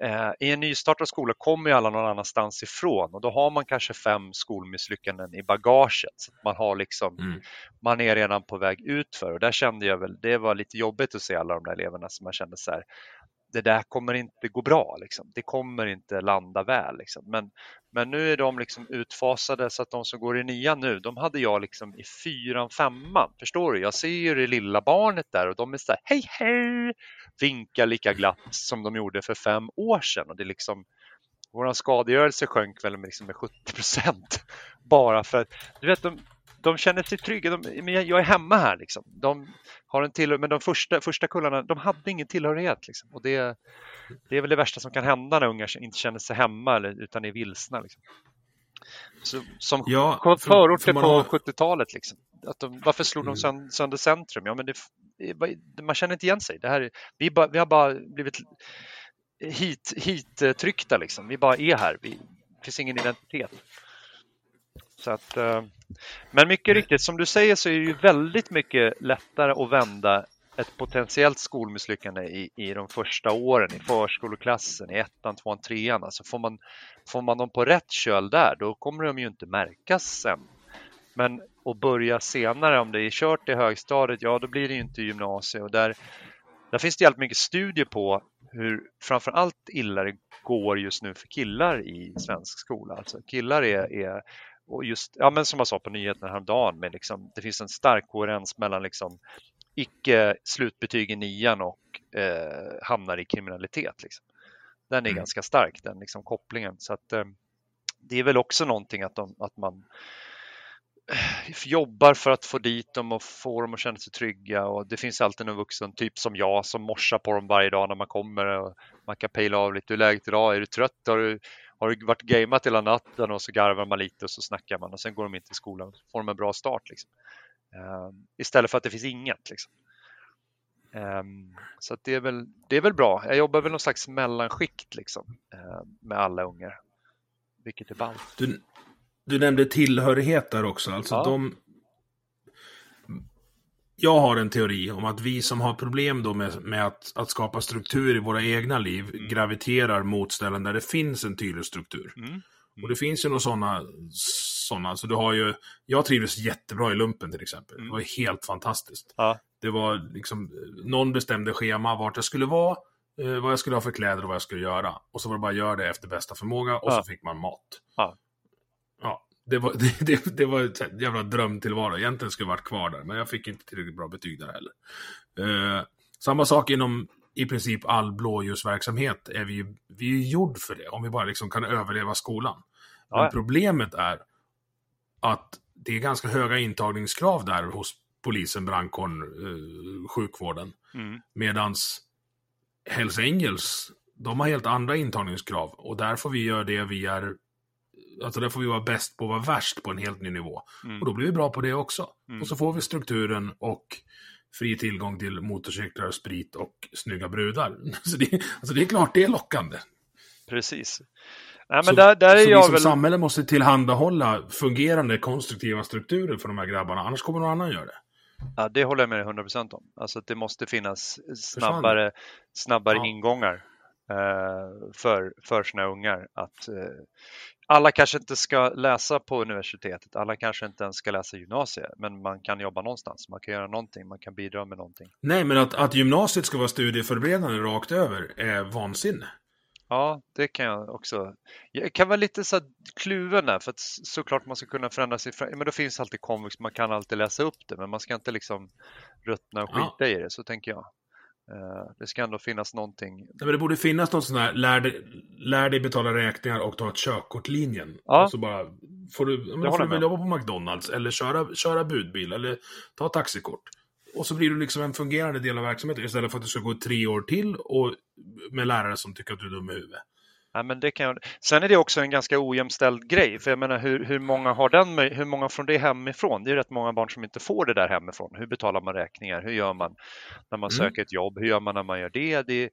[SPEAKER 2] eh, i en nystartad skola kommer ju alla någon annanstans ifrån och då har man kanske fem skolmisslyckanden i bagaget. Så man har liksom
[SPEAKER 1] Mm.
[SPEAKER 2] man är redan på väg utför och där kände jag väl, det var lite jobbigt att se alla de där eleverna som man kände så här, det där kommer inte gå bra, liksom. det kommer inte landa väl. Liksom. Men, men nu är de liksom utfasade så att de som går i nian nu, de hade jag liksom i fyran, femman. Förstår du? Jag ser ju det lilla barnet där och de är så här, hej hej, vinkar lika glatt som de gjorde för fem år sedan. Och det är liksom, vår skadegörelse sjönk väl med, liksom med 70 procent bara för att, du vet, de, de känner sig trygga. De, men jag, är hemma här liksom. De har en till, men de första, första kullarna, de hade ingen tillhörighet. Liksom. Och det, det är väl det värsta som kan hända när ungar inte känner sig hemma eller, utan är vilsna. Liksom. Så, som
[SPEAKER 1] Ja,
[SPEAKER 2] för,
[SPEAKER 1] för-
[SPEAKER 2] förorter på
[SPEAKER 1] har-
[SPEAKER 2] 70-talet. Liksom. Att de, varför slog de
[SPEAKER 1] Mm.
[SPEAKER 2] sönd- sönder centrum? Ja, men det, man känner inte igen sig. Det här, är- vi, bara, vi har bara blivit hit, hit tryckta liksom. Vi bara är här. Vi, det finns ingen identitet. Så att, eh, men mycket riktigt, som du säger så är det ju väldigt mycket lättare att vända ett potentiellt skolmisslyckande i, i de första åren, i förskoleklassen, i ettan, tvåan, trean. Alltså får, man, får man dem på rätt köl där, då kommer de ju inte märkas sen. Men att börja senare, om det är kört i högstadiet, ja då blir det ju inte gymnasiet och där, där finns det jävligt mycket studier på hur framför allt illa det går just nu för killar i svensk skola. Alltså killar är, är och just, ja men som jag sa på nyheterna häromdagen, med liksom, det finns en stark koherens mellan liksom icke slutbetyg i nian och eh, hamnar i kriminalitet. Liksom. Den är mm. ganska stark, den liksom kopplingen. Så att, eh, det är väl också någonting att, de, att man eh, jobbar för att få dit dem och få dem att känna sig trygga och det finns alltid en vuxen, typ som jag, som morsar på dem varje dag när man kommer och man kan pejla av lite, hur läget idag, är du trött, har du, har du varit gameat hela natten och så garvar man lite och så snackar man och sen går de in till skolan och får de en bra start. Liksom. Uh, istället för att det finns inget. Liksom. Um, så det, är väl, det är väl bra. Jag jobbar väl någon slags mellanskikt liksom, uh, med alla ungar. Vilket är ballt.
[SPEAKER 1] Du, du nämnde tillhörighet där också. Alltså ja. de... Jag har en teori om att vi som har problem då med, med att, att skapa struktur i våra egna liv mm. graviterar mot ställen där det finns en tydlig struktur. Mm. Mm. Och det finns ju några sådana, sådana, så du har ju, jag trivdes jättebra i lumpen till exempel. Mm. Det var helt fantastiskt. Ja. Det var liksom, någon bestämde schema vart jag skulle vara, eh, vad jag skulle ha för kläder och vad jag skulle göra. Och så var det bara att göra det efter bästa förmåga och ja. så fick man mat. Ja. ja det, var, det, det, det var ett jävla drömtillvaro. Egentligen skulle jag varit kvar där, men jag fick inte tillräckligt bra betyg där heller. Eh, samma sak inom i princip all blåljusverksamhet är vi, vi är gjord för det, om vi bara liksom kan överleva skolan. Men ja. problemet är att det är ganska höga intagningskrav där hos polisen, brandkåren, eh, sjukvården. Mm. Medans Hells Angels, de har helt andra intagningskrav. Och där får vi göra det vi är... Alltså där får vi vara bäst på att vara värst på en helt ny nivå. Mm. Och då blir vi bra på det också. Mm. Och så får vi strukturen och fri tillgång till motorcyklar, sprit och snygga brudar. Så det, alltså det är klart det är lockande.
[SPEAKER 2] Precis. Nej, men där, där är så jag vi som
[SPEAKER 1] väl... samhälle måste tillhandahålla fungerande konstruktiva strukturer för de här grabbarna, annars kommer någon annan göra det.
[SPEAKER 2] Ja, det håller jag med dig 100% om. Alltså det måste finnas snabbare, snabbare ja. ingångar eh, för, för sina ungar. Att, eh, alla kanske inte ska läsa på universitetet, alla kanske inte ens ska läsa gymnasiet, men man kan jobba någonstans, man kan göra någonting, man kan bidra med någonting.
[SPEAKER 1] Nej, men att, att gymnasiet ska vara studieförberedande rakt över är vansinne.
[SPEAKER 2] Ja, det kan jag också. Jag kan vara lite så kluven där, för att såklart man ska kunna förändra sig. Men då finns alltid komvux, man kan alltid läsa upp det, men man ska inte liksom ruttna och skita ja. i det, så tänker jag. Eh, det ska ändå finnas någonting.
[SPEAKER 1] Nej, men det borde finnas något sånt här, lär dig, lär dig betala räkningar och ta ett körkortlinjen. Ja. Alltså bara, får du, men får du väl jobba på McDonalds eller köra, köra budbil eller ta taxikort. Och så blir du liksom en fungerande del av verksamheten istället för att du ska gå tre år till och med lärare som tycker att du är dum i huvudet.
[SPEAKER 2] Ja, men det kan... Sen är det också en ganska ojämställd grej, för jag menar hur, hur många har den, hur många från det hemifrån? Det är rätt många barn som inte får det där hemifrån. Hur betalar man räkningar? Hur gör man när man mm. söker ett jobb? Hur gör man när man gör det? det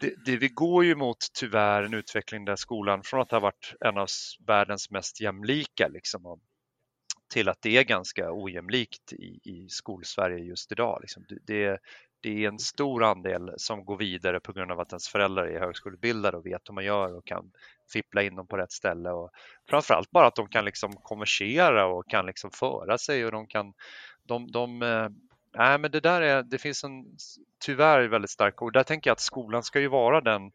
[SPEAKER 2] det, det, vi går ju mot tyvärr en utveckling där skolan från att ha varit en av världens mest jämlika liksom, till att det är ganska ojämlikt i, i skolsverige just idag. Liksom. Det, det är en stor andel som går vidare på grund av att ens föräldrar är högskoleutbildade och vet hur man gör och kan fippla in dem på rätt ställe och framförallt bara att de kan liksom konversera och kan liksom föra sig och de kan de, de äh, men det där är, det finns en tyvärr väldigt stark och där tänker jag att skolan ska ju vara den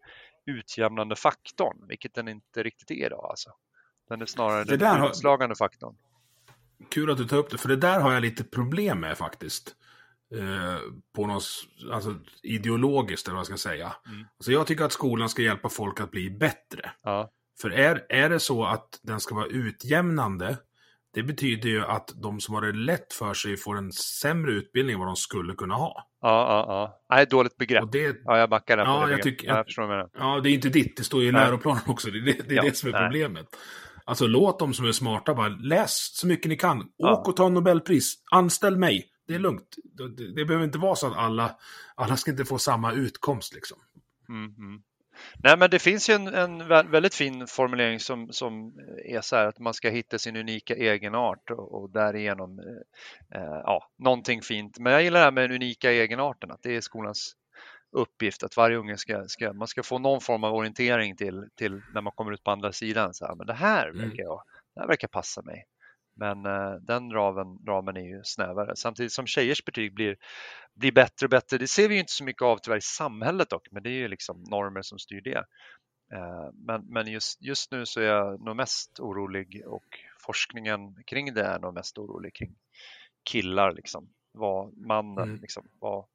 [SPEAKER 2] utjämnande faktorn, vilket den inte riktigt är idag. Alltså. Den är snarare det den utslagande har... faktorn.
[SPEAKER 1] Kul att du tar upp det, för det där har jag lite problem med faktiskt. Eh, på något alltså, ideologiskt, eller vad jag ska säga. Mm. Alltså, jag tycker att skolan ska hjälpa folk att bli bättre. Ja. För är, är det så att den ska vara utjämnande, det betyder ju att de som har det lätt för sig får en sämre utbildning än vad de skulle kunna ha.
[SPEAKER 2] Ja, ja, ja. Nej, dåligt begrepp. Det, ja, jag backar där
[SPEAKER 1] ja, det jag tycker, jag, jag. Ja, det är inte ditt, det står ju i läroplanen också. Det, det, det är ja, det som är nej. problemet. Alltså låt dem som är smarta bara läs så mycket ni kan. Åk ja. och ta Nobelpris. Anställ mig. Det är lugnt. Det, det, behöver inte vara så att alla, alla ska inte få samma utkomst liksom.
[SPEAKER 2] Mm, mm. Nej, men det finns ju en, en, väldigt fin formulering som, som är så här att man ska hitta sin unika egenart och, och därigenom eh, eh, ja, någonting fint. Men jag gillar det här med den unika egenarten, att det är skolans uppgift att varje unge ska, ska, man ska få någon form av orientering till, till när man kommer ut på andra sidan. Så här, men det här mm. verkar, jag, det här verkar passa mig. Men eh, den ramen, ramen är ju snävare samtidigt som tjejers betyg blir, blir bättre och bättre. Det ser vi ju inte så mycket av tyvärr i samhället dock, men det är ju liksom normer som styr det. Eh, men, men just, just nu så är jag nog mest orolig och forskningen kring det är nog mest orolig kring killar liksom. Vad mannen, mm. liksom, vad,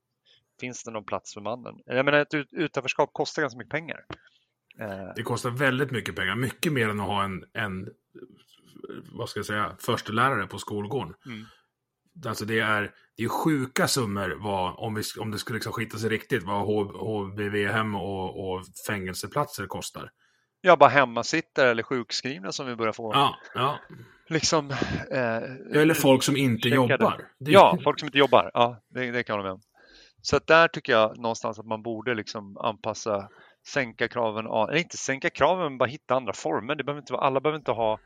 [SPEAKER 2] finns det någon plats för mannen? Jag menar ett utanförskap kostar ganska mycket pengar.
[SPEAKER 1] Eh, det kostar väldigt mycket pengar, mycket mer än att ha en, en vad ska jag säga, förstelärare på skolgården. Mm. Alltså det är, det är sjuka summor vad, om, vi, om det skulle liksom skita sig riktigt, vad HVV-hem och, och fängelseplatser kostar.
[SPEAKER 2] Ja, bara hemmasittare eller sjukskrivna som vi börjar få.
[SPEAKER 1] Ja, ja.
[SPEAKER 2] Liksom,
[SPEAKER 1] eh, eller folk som inte jobbar.
[SPEAKER 2] Det... Ja, folk som inte jobbar. Ja, det, det kan hålla med. Så att där tycker jag någonstans att man borde liksom anpassa, sänka kraven, eller inte sänka kraven, men bara hitta andra former. Det behöver inte vara, alla behöver inte ha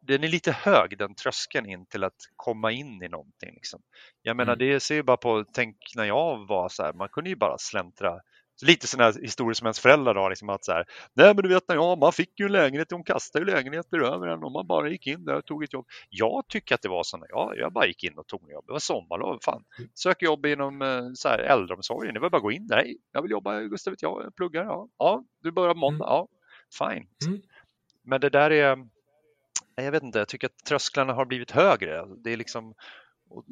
[SPEAKER 2] den är lite hög den tröskeln in till att komma in i någonting. Liksom. Jag menar, mm. det ser ju bara på, tänk när jag var så här, man kunde ju bara släntra lite sådana historier som ens föräldrar har, liksom att så här, nej men du vet när jag, man fick ju en lägenhet, de kastade ju lägenheter över en och man bara gick in där och tog ett jobb. Jag tycker att det var så när jag, jag bara gick in och tog ett jobb, det var sommarlov, fan, mm. söker jobb inom eh, så här, äldreomsorgen, det var bara att gå in där, jag vill jobba, Gustav jag, pluggar, ja, ja, du börjar på måndag, mm. ja, fine. Mm. Men det där är, jag vet inte, jag tycker att trösklarna har blivit högre. Det är liksom,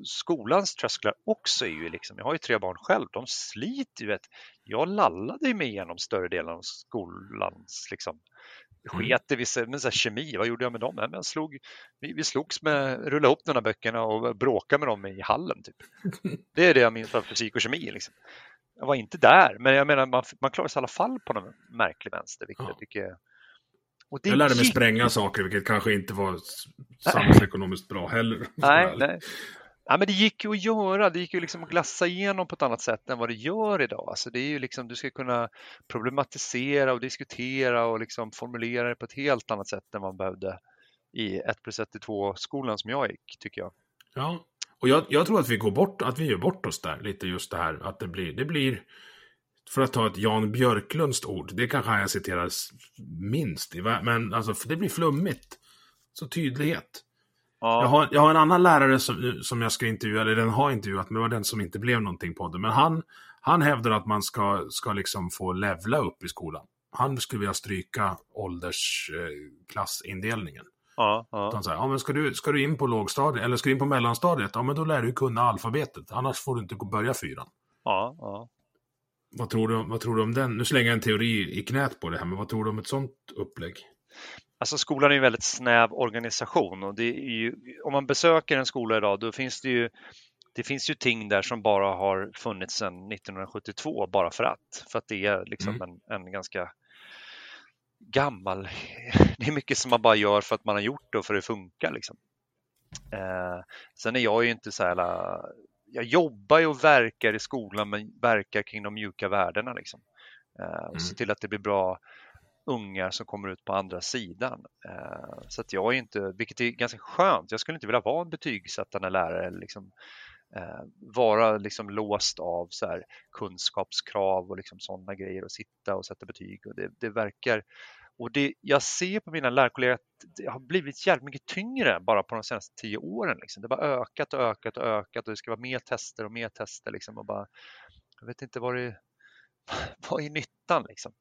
[SPEAKER 2] skolans trösklar också är ju liksom, jag har ju tre barn själv, de sliter ju. Vet, jag lallade mig igenom större delen av skolans liksom, mm. sket i vissa, men så här, kemi, vad gjorde jag med dem? Jag slog, vi, vi slogs med, rullade upp de här böckerna och bråkade med dem i hallen. Typ. Det är det jag minns av fysik och kemi. Liksom. Jag var inte där, men jag menar man, man klarar sig i alla fall på någon märklig vänster, vilket ja. jag tycker
[SPEAKER 1] jag lärde mig gick... spränga saker, vilket kanske inte var samhällsekonomiskt bra heller.
[SPEAKER 2] Nej, nej. Ja, men det gick ju att göra, det gick ju liksom att glassa igenom på ett annat sätt än vad det gör idag. Alltså det är ju liksom, du ska kunna problematisera och diskutera och liksom formulera det på ett helt annat sätt än man behövde i 1 plus 1 2 skolan som jag gick, tycker jag.
[SPEAKER 1] Ja, och jag, jag, tror att vi går bort, att vi gör bort oss där lite just det här att det blir, det blir för att ta ett Jan Björklunds ord, det kanske jag citerar minst, men alltså det blir flummigt. Så tydlighet. Ja. Jag, har, jag har en annan lärare som, som jag ska intervjua, eller den har intervjuat, men det var den som inte blev någonting på det. Men han, han hävdar att man ska, ska liksom få levla upp i skolan. Han skulle vilja stryka åldersklassindelningen. Eh,
[SPEAKER 2] ja, ja.
[SPEAKER 1] Han säger, ja, men ska, du, ska du in på lågstadiet, eller ska du in på mellanstadiet, ja men då lär du kunna alfabetet, annars får du inte börja fyran.
[SPEAKER 2] Ja, ja.
[SPEAKER 1] Vad tror, du, vad tror du om den? Nu slänger jag en teori i knät på det här, men vad tror du om ett sånt upplägg?
[SPEAKER 2] Alltså skolan är en väldigt snäv organisation och det är ju, om man besöker en skola idag då finns det ju det finns ju ting där som bara har funnits sedan 1972 bara för att. För att det är liksom mm. en, en ganska gammal, det är mycket som man bara gör för att man har gjort det och för att det funkar. Liksom. Eh, sen är jag ju inte så här jag jobbar ju och verkar i skolan men verkar kring de mjuka värdena. Liksom. Eh, mm. Se till att det blir bra ungar som kommer ut på andra sidan. Eh, så att jag är inte, vilket är ganska skönt, jag skulle inte vilja vara en betygsättande lärare liksom, eh, vara liksom låst av så här kunskapskrav och liksom sådana grejer och sitta och sätta betyg. Och det, det verkar och det jag ser på mina lärarkollegor att det har blivit jävligt mycket tyngre bara på de senaste tio åren. Liksom. Det har bara ökat och ökat och ökat och det ska vara mer tester och mer tester. Liksom, och bara, jag vet inte vad det vad är nyttan liksom.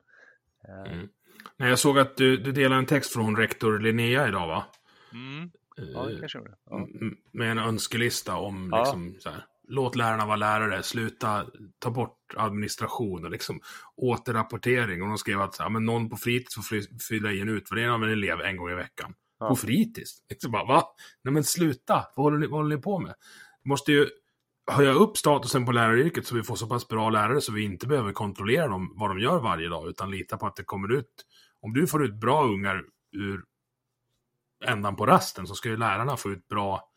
[SPEAKER 1] Eh. Mm. Nej, jag såg att du, du delade en text från rektor Linnea idag va?
[SPEAKER 2] Mm. Ja, det kanske det. Ja.
[SPEAKER 1] Med en önskelista om ja. liksom, så här, låt lärarna vara lärare, sluta ta bort administration och liksom återrapportering. Och de skrev att ja, men någon på fritids får fylla i en utvärdering av en elev en gång i veckan. Ja. På fritids? Liksom bara, va? Nej men sluta, vad håller ni, vad håller ni på med? Du måste ju höja upp statusen på läraryrket så vi får så pass bra lärare så vi inte behöver kontrollera dem, vad de gör varje dag, utan lita på att det kommer ut. Om du får ut bra ungar ur ändan på rasten så ska ju lärarna få ut bra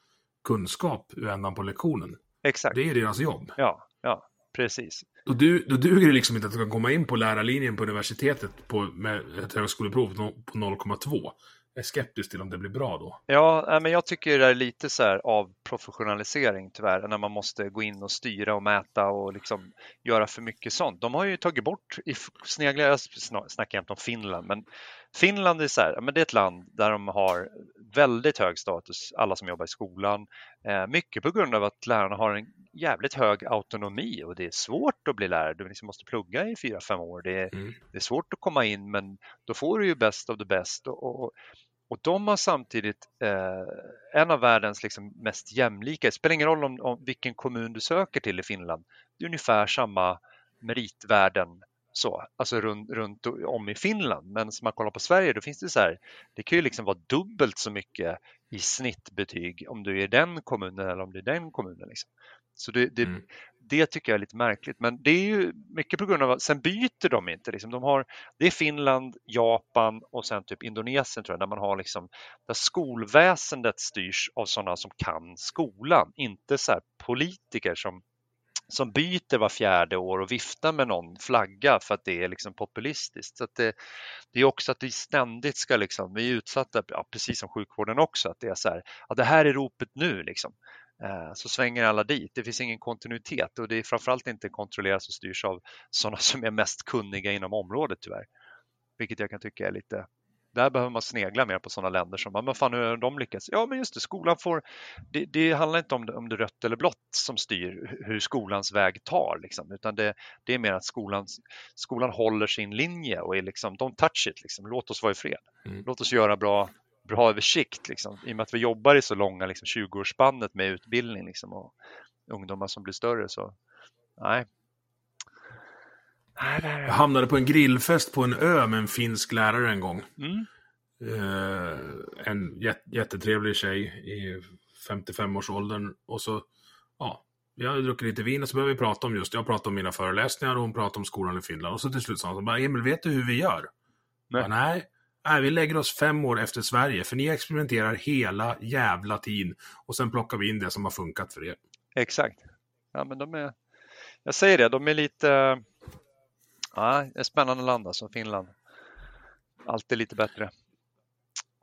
[SPEAKER 1] kunskap ur ändan på lektionen.
[SPEAKER 2] Exakt.
[SPEAKER 1] Det är deras jobb.
[SPEAKER 2] Ja, ja precis.
[SPEAKER 1] Då, du, då duger det liksom inte att du kan komma in på lärarlinjen på universitetet på, med ett högskoleprov på 0,2. Jag är skeptisk till om det blir bra då.
[SPEAKER 2] Ja, men jag tycker det är lite så här av professionalisering tyvärr, när man måste gå in och styra och mäta och liksom göra för mycket sånt. De har ju tagit bort, i sneglar, jag snackar inte om Finland, men Finland är så här, men det är ett land där de har väldigt hög status, alla som jobbar i skolan. Eh, mycket på grund av att lärarna har en jävligt hög autonomi och det är svårt att bli lärare. Du liksom måste plugga i fyra, fem år. Det är, mm. det är svårt att komma in men då får du ju bäst av det bäst. Och, och, och de har samtidigt eh, en av världens liksom mest jämlika, det spelar ingen roll om, om, vilken kommun du söker till i Finland, det är ungefär samma meritvärden så, alltså runt, runt om i Finland. Men som man kollar på Sverige, då finns det så här, det kan ju liksom vara dubbelt så mycket i snittbetyg om du är i den kommunen eller om du är i den kommunen. Liksom. Så det, det, mm. det, tycker jag är lite märkligt, men det är ju mycket på grund av att sen byter de inte. Liksom. De har, det är Finland, Japan och sen typ Indonesien tror jag, där man har liksom, där skolväsendet styrs av sådana som kan skolan, inte så politiker som som byter var fjärde år och viftar med någon flagga för att det är liksom populistiskt. Så det, det, är också att vi ständigt ska, liksom, vi är utsatta, ja, precis som sjukvården också, att det är så här, ja, det här är ropet nu liksom. Eh, så svänger alla dit. Det finns ingen kontinuitet och det är framförallt inte kontrolleras och styrs av sådana som är mest kunniga inom området tyvärr. Vilket jag kan tycka är lite där behöver man snegla mer på sådana länder som, men fan hur har de lyckats? Ja men just det, skolan får, det, det handlar inte om det, om det är rött eller blått som styr hur skolans väg tar liksom, utan det, det är mer att skolan, skolan håller sin linje och är liksom, don't touch it, liksom. låt oss vara i fred. Mm. Låt oss göra bra, bra översikt liksom. i och med att vi jobbar i så långa liksom, 20-årsspannet med utbildning liksom, och ungdomar som blir större så nej,
[SPEAKER 1] jag hamnade på en grillfest på en ö med en finsk lärare en gång. Mm. Uh, en jät jättetrevlig tjej i 55-årsåldern. Och så, ja, vi hade druckit lite vin och så började vi prata om just, jag pratade om mina föreläsningar och hon pratade om skolan i Finland. Och så till slut sa hon bara, Emil, vet du hur vi gör? Nej. Bara, nej. Nej, vi lägger oss fem år efter Sverige, för ni experimenterar hela jävla tiden. Och sen plockar vi in det som har funkat för er.
[SPEAKER 2] Exakt. Ja, men de är, jag säger det, de är lite Ja, det är spännande land alltså, Finland. Alltid lite bättre.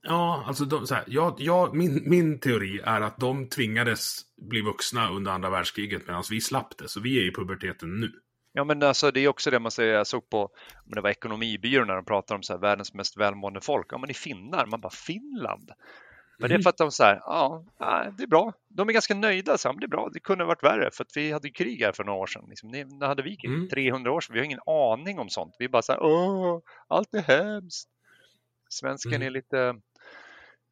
[SPEAKER 1] Ja, alltså de, så här, jag, jag, min, min teori är att de tvingades bli vuxna under andra världskriget medan vi slapp det. Så vi är i puberteten nu.
[SPEAKER 2] Ja, men alltså, det är också det man säger. Jag såg på men det var Ekonomibyrån när de pratade om så här, världens mest välmående folk. Ja, men i finnar. Man bara Finland. Men det är för att de säger, ja, det är bra. De är ganska nöjda, så det är bra. Det kunde ha varit värre för att vi hade krig här för några år sedan. Liksom, det hade vi mm. 300 år sedan. Vi har ingen aning om sånt. Vi är bara så här, åh, allt är hemskt. Svensken mm. är lite,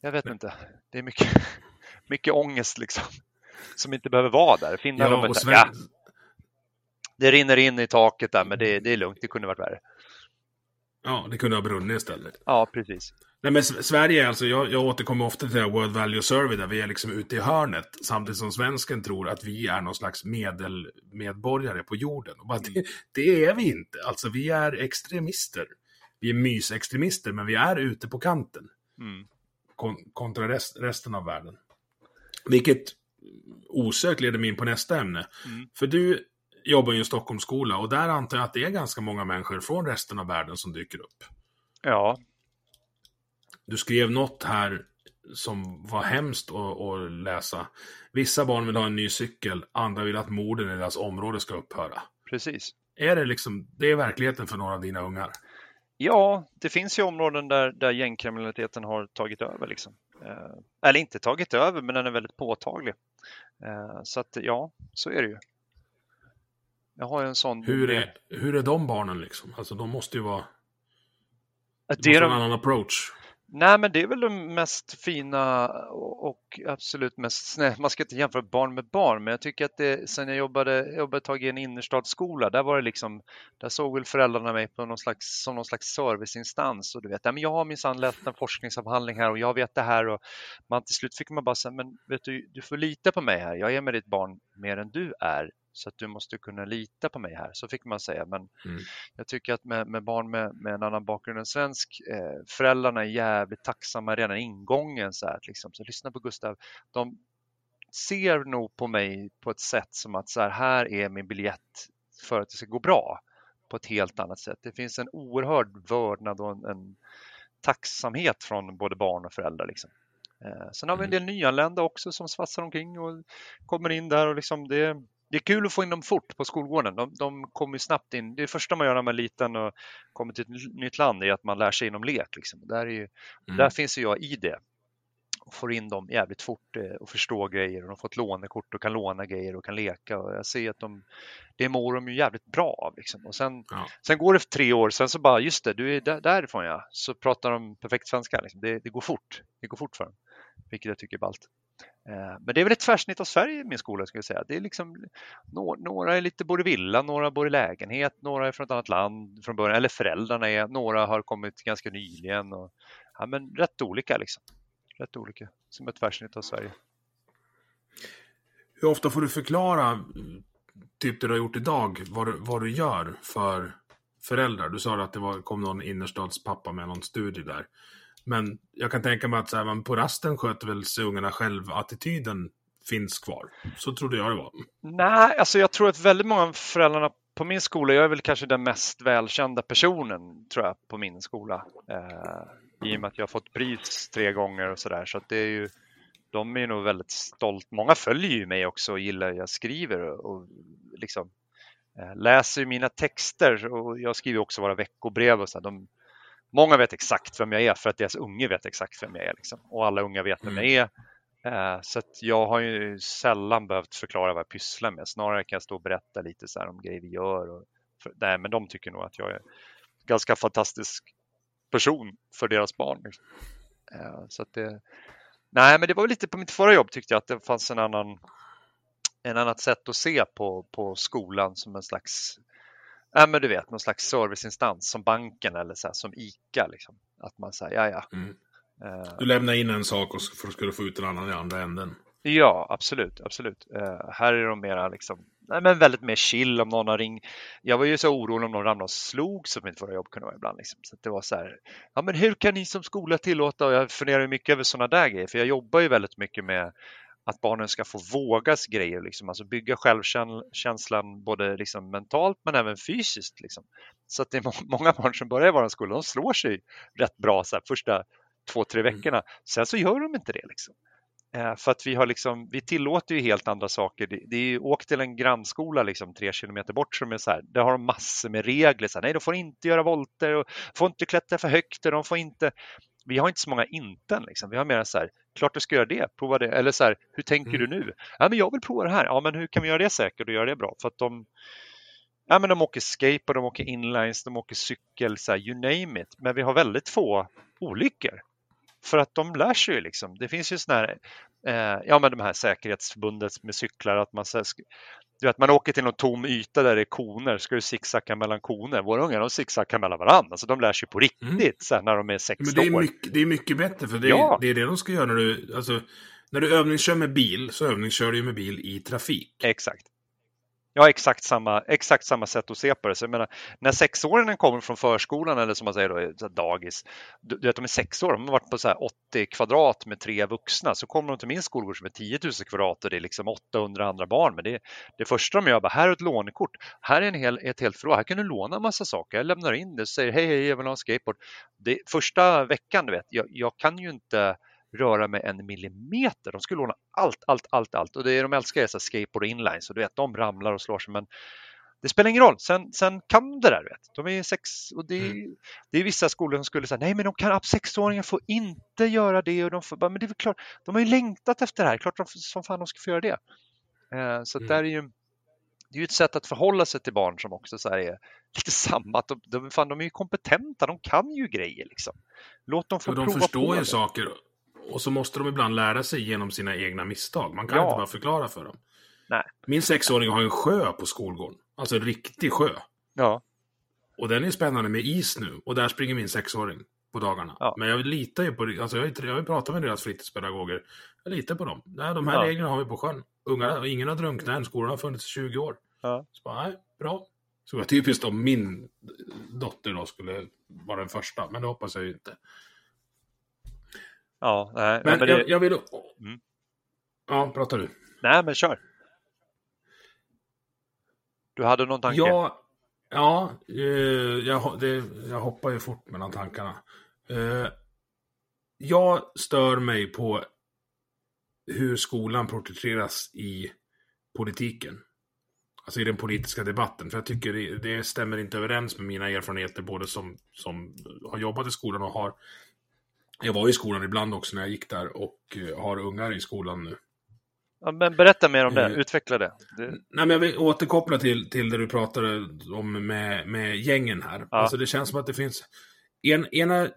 [SPEAKER 2] jag vet inte, det är mycket, mycket ångest liksom. Som inte behöver vara där. Finland, ja, de Sven... ja, det rinner in i taket där, men det, det är lugnt. Det kunde ha varit värre.
[SPEAKER 1] Ja, det kunde ha brunnit istället.
[SPEAKER 2] Ja, precis.
[SPEAKER 1] Nej men Sverige, alltså, jag, jag återkommer ofta till World Value Survey där vi är liksom ute i hörnet. Samtidigt som svensken tror att vi är någon slags medelmedborgare på jorden. Och bara, mm. det, det, är vi inte. Alltså vi är extremister. Vi är mysextremister, men vi är ute på kanten. Mm. Kon kontra rest, resten av världen. Vilket osökt leder mig in på nästa ämne. Mm. För du jobbar ju i Stockholmsskola och där antar jag att det är ganska många människor från resten av världen som dyker upp.
[SPEAKER 2] Ja,
[SPEAKER 1] du skrev något här som var hemskt att, att, läsa. Vissa barn vill ha en ny cykel, andra vill att morden i deras område ska upphöra.
[SPEAKER 2] Precis.
[SPEAKER 1] Är det liksom, det är verkligheten för några av dina ungar?
[SPEAKER 2] Ja, det finns ju områden där, där gängkriminaliteten har tagit över. Liksom. Eh, eller inte tagit över, men den är väldigt påtaglig. Eh, så att ja, så är det ju. Jag har en sån...
[SPEAKER 1] Hur är, hur är de barnen liksom? Alltså de måste ju vara... Det, det måste de... en annan approach.
[SPEAKER 2] Nej, men det är väl de mest fina och absolut mest snälla. Man ska inte jämföra barn med barn, men jag tycker att det, sen jag jobbade, jag jobbade ett tag i en innerstadsskola, där var det liksom, där såg väl föräldrarna mig på någon slags, som någon slags serviceinstans. Och du vet, ja, men jag har minsann läst en forskningsavhandling här och jag vet det här och man till slut fick man bara säga, men vet du, du får lita på mig här, jag är med ditt barn mer än du är så att du måste kunna lita på mig här. Så fick man säga. Men mm. jag tycker att med, med barn med, med, en annan bakgrund än svensk, eh, föräldrarna är jävligt tacksamma redan ingången. Så, här, liksom. så lyssna på Gustav. De ser nog på mig på ett sätt som att så här, här är min biljett för att det ska gå bra på ett helt annat sätt. Det finns en oerhörd vördnad och en, en tacksamhet från både barn och föräldrar. Liksom. Eh, sen har vi en mm. del nyanlända också som svassar omkring och kommer in där och liksom det, det är kul att få in dem fort på skolgården. De, de kommer snabbt in. Det första man gör när man är liten och kommer till ett nytt land är att man lär sig inom lek. Liksom. Där, är ju, mm. där finns ju jag i det och får in dem jävligt fort eh, och förstår grejer och de får ett lånekort och kan låna grejer och kan leka och jag ser att de, det mår de ju jävligt bra av. Liksom. Och sen, ja. sen går det tre år, sen så bara, just det, du är där, därifrån ja, så pratar de perfekt svenska. Liksom. Det, det, går fort, det går fort för dem, vilket jag tycker är ballt. Eh, men det är väl ett tvärsnitt av Sverige i min skola skulle jag säga. Det är liksom, några är lite bor i villa, några bor i lägenhet, några är från ett annat land från början, eller föräldrarna är, några har kommit ganska nyligen. Och, ja, men rätt olika liksom rätt olika som ett tvärsnitt av Sverige.
[SPEAKER 1] Hur ofta får du förklara, typ det du har gjort idag, vad du, vad du gör för föräldrar? Du sa att det var, kom någon innerstadspappa med någon studie där. Men jag kan tänka mig att så här, man på rasten sköter väl sig ungarna själv, attityden finns kvar. Så trodde jag det var.
[SPEAKER 2] Nej, alltså jag tror att väldigt många av föräldrarna på min skola, jag är väl kanske den mest välkända personen tror jag på min skola. Eh, i och med att jag har fått pris tre gånger och sådär. Så att det är ju, de är nog väldigt stolt. Många följer ju mig också och gillar hur jag skriver och, och liksom eh, läser mina texter och jag skriver också våra veckobrev och så. De, många vet exakt vem jag är för att deras unge vet exakt vem jag är liksom. och alla unga vet vem jag mm. är. Eh, så att jag har ju sällan behövt förklara vad jag pysslar med. Snarare kan jag stå och berätta lite så om grejer vi gör. Och, för, nej, men de tycker nog att jag är ganska fantastisk person för deras barn. Liksom. Eh, så att det, nej, men det var lite på mitt förra jobb tyckte jag att det fanns en annan en annat sätt att se på, på skolan som en slags Ja, men du vet, någon slags serviceinstans som banken eller så här, som ICA. Liksom. Att man säger, ja ja. Mm.
[SPEAKER 1] Uh, du lämnar in en sak och för att skulle få ut en annan i andra änden.
[SPEAKER 2] Ja, absolut, absolut. Uh, här är de mera liksom nej, men väldigt mer chill om någon har ringt. Jag var ju så orolig om någon ramlade och slog som mitt förra jobb kunde vara ibland. Liksom. Så det var så här, ja men hur kan ni som skola tillåta? Och jag funderar mycket över sådana där grejer, för jag jobbar ju väldigt mycket med att barnen ska få vågas grejer, liksom. alltså bygga självkänslan både liksom mentalt men även fysiskt. Liksom. Så att det är många barn som börjar i vår skola, de slår sig rätt bra så här, första två, tre mm. veckorna. Sen så gör de inte det. Liksom. Eh, för att vi, har liksom, vi tillåter ju helt andra saker. Det, det är ju, åk till en grannskola liksom, tre kilometer bort som är så här, där har de massor med regler. Så här, nej, de får inte göra volter och får inte klättra för högt. Och de får inte... Vi har inte så många inten. Liksom. Vi har mer så här, klart du ska göra det, prova det. Eller så här, hur tänker mm. du nu? Ja, men jag vill prova det här. Ja, men hur kan vi göra det säkert och göra det bra? För att de, ja, men de åker skateboard, de åker inlines, de åker cykel, så här, you name it. Men vi har väldigt få olyckor. För att de lär sig ju liksom. Det finns ju sådana här, eh, ja men de här säkerhetsförbundet med cyklar, att man, du vet, man åker till någon tom yta där det är koner, ska du zigzacka mellan koner? Våra ungar de zigzackar mellan varandra, alltså de lär sig på riktigt mm. sen när de är sex
[SPEAKER 1] men det är år. Mycket, det är mycket bättre, för det är, ja. det är det de ska göra när du, alltså, när du övningskör med bil, så övningskör du med bil i trafik.
[SPEAKER 2] Exakt. Jag har exakt samma, exakt samma sätt att se på det. Så jag menar, när sexåringen kommer från förskolan eller som man säger då, eh, dagis, du, du vet de är sex år, de har varit på så här 80 kvadrat med tre vuxna, så kommer de till min skolgård som är 10 000 kvadrat och det är liksom 800 andra barn. Men det, det första de gör, bara, här är ett lånekort, här är en hel, ett helt förråd, här kan du låna en massa saker. Jag lämnar in det och säger hej, hej, jag vill ha en skateboard. Det, första veckan, du vet, jag, jag kan ju inte röra mig en millimeter. De skulle låna allt, allt, allt, allt och det de älskar är så skateboard och inline så du vet, de ramlar och slår sig men det spelar ingen roll. Sen, sen kan de det där. Vet. De är sex och det, mm. det är vissa skolor som skulle säga nej, men de kan sexåringar får inte göra det och de får, men det är klart. De har ju längtat efter det här. Klart de, som fan de ska få göra det. Eh, så mm. där är ju det är ju ett sätt att förhålla sig till barn som också så är lite samma. de, de, fan, de är ju kompetenta, de kan ju grejer liksom. Låt dem få
[SPEAKER 1] de
[SPEAKER 2] prova
[SPEAKER 1] förstår
[SPEAKER 2] på
[SPEAKER 1] ju
[SPEAKER 2] det.
[SPEAKER 1] saker och så måste de ibland lära sig genom sina egna misstag. Man kan ja. inte bara förklara för dem.
[SPEAKER 2] Nej.
[SPEAKER 1] Min sexåring har en sjö på skolgården. Alltså en riktig sjö.
[SPEAKER 2] Ja.
[SPEAKER 1] Och den är spännande med is nu. Och där springer min sexåring på dagarna. Ja. Men jag litar ju på, alltså jag, jag har ju pratat med deras fritidspedagoger. Jag litar på dem. Nej, de här ja. reglerna har vi på sjön. Ungarna, ingen har drunknat än, skolan har funnits i 20 år.
[SPEAKER 2] Ja.
[SPEAKER 1] Så bara, nej, bra. Så det var typiskt om min dotter då skulle vara den första, men det hoppas jag ju inte.
[SPEAKER 2] Ja, nej,
[SPEAKER 1] men, men det... jag, jag, vill... Mm. Ja, pratar du.
[SPEAKER 2] Nej, men kör. Du hade någon tanke?
[SPEAKER 1] Ja, ja eh, jag, det, jag hoppar ju fort mellan tankarna. Eh, jag stör mig på hur skolan porträtteras i politiken. Alltså i den politiska debatten. För jag tycker det, det stämmer inte överens med mina erfarenheter både som, som har jobbat i skolan och har... Jag var i skolan ibland också när jag gick där och eh, har ungar i skolan nu.
[SPEAKER 2] Ja, men berätta mer om det,
[SPEAKER 1] Mm.
[SPEAKER 2] utveckla det. det
[SPEAKER 1] Nej, men jag vill återkoppla till, till det du pratade om med, med gängen här.
[SPEAKER 2] Ja.
[SPEAKER 1] Alltså det känns som att det finns... En, ena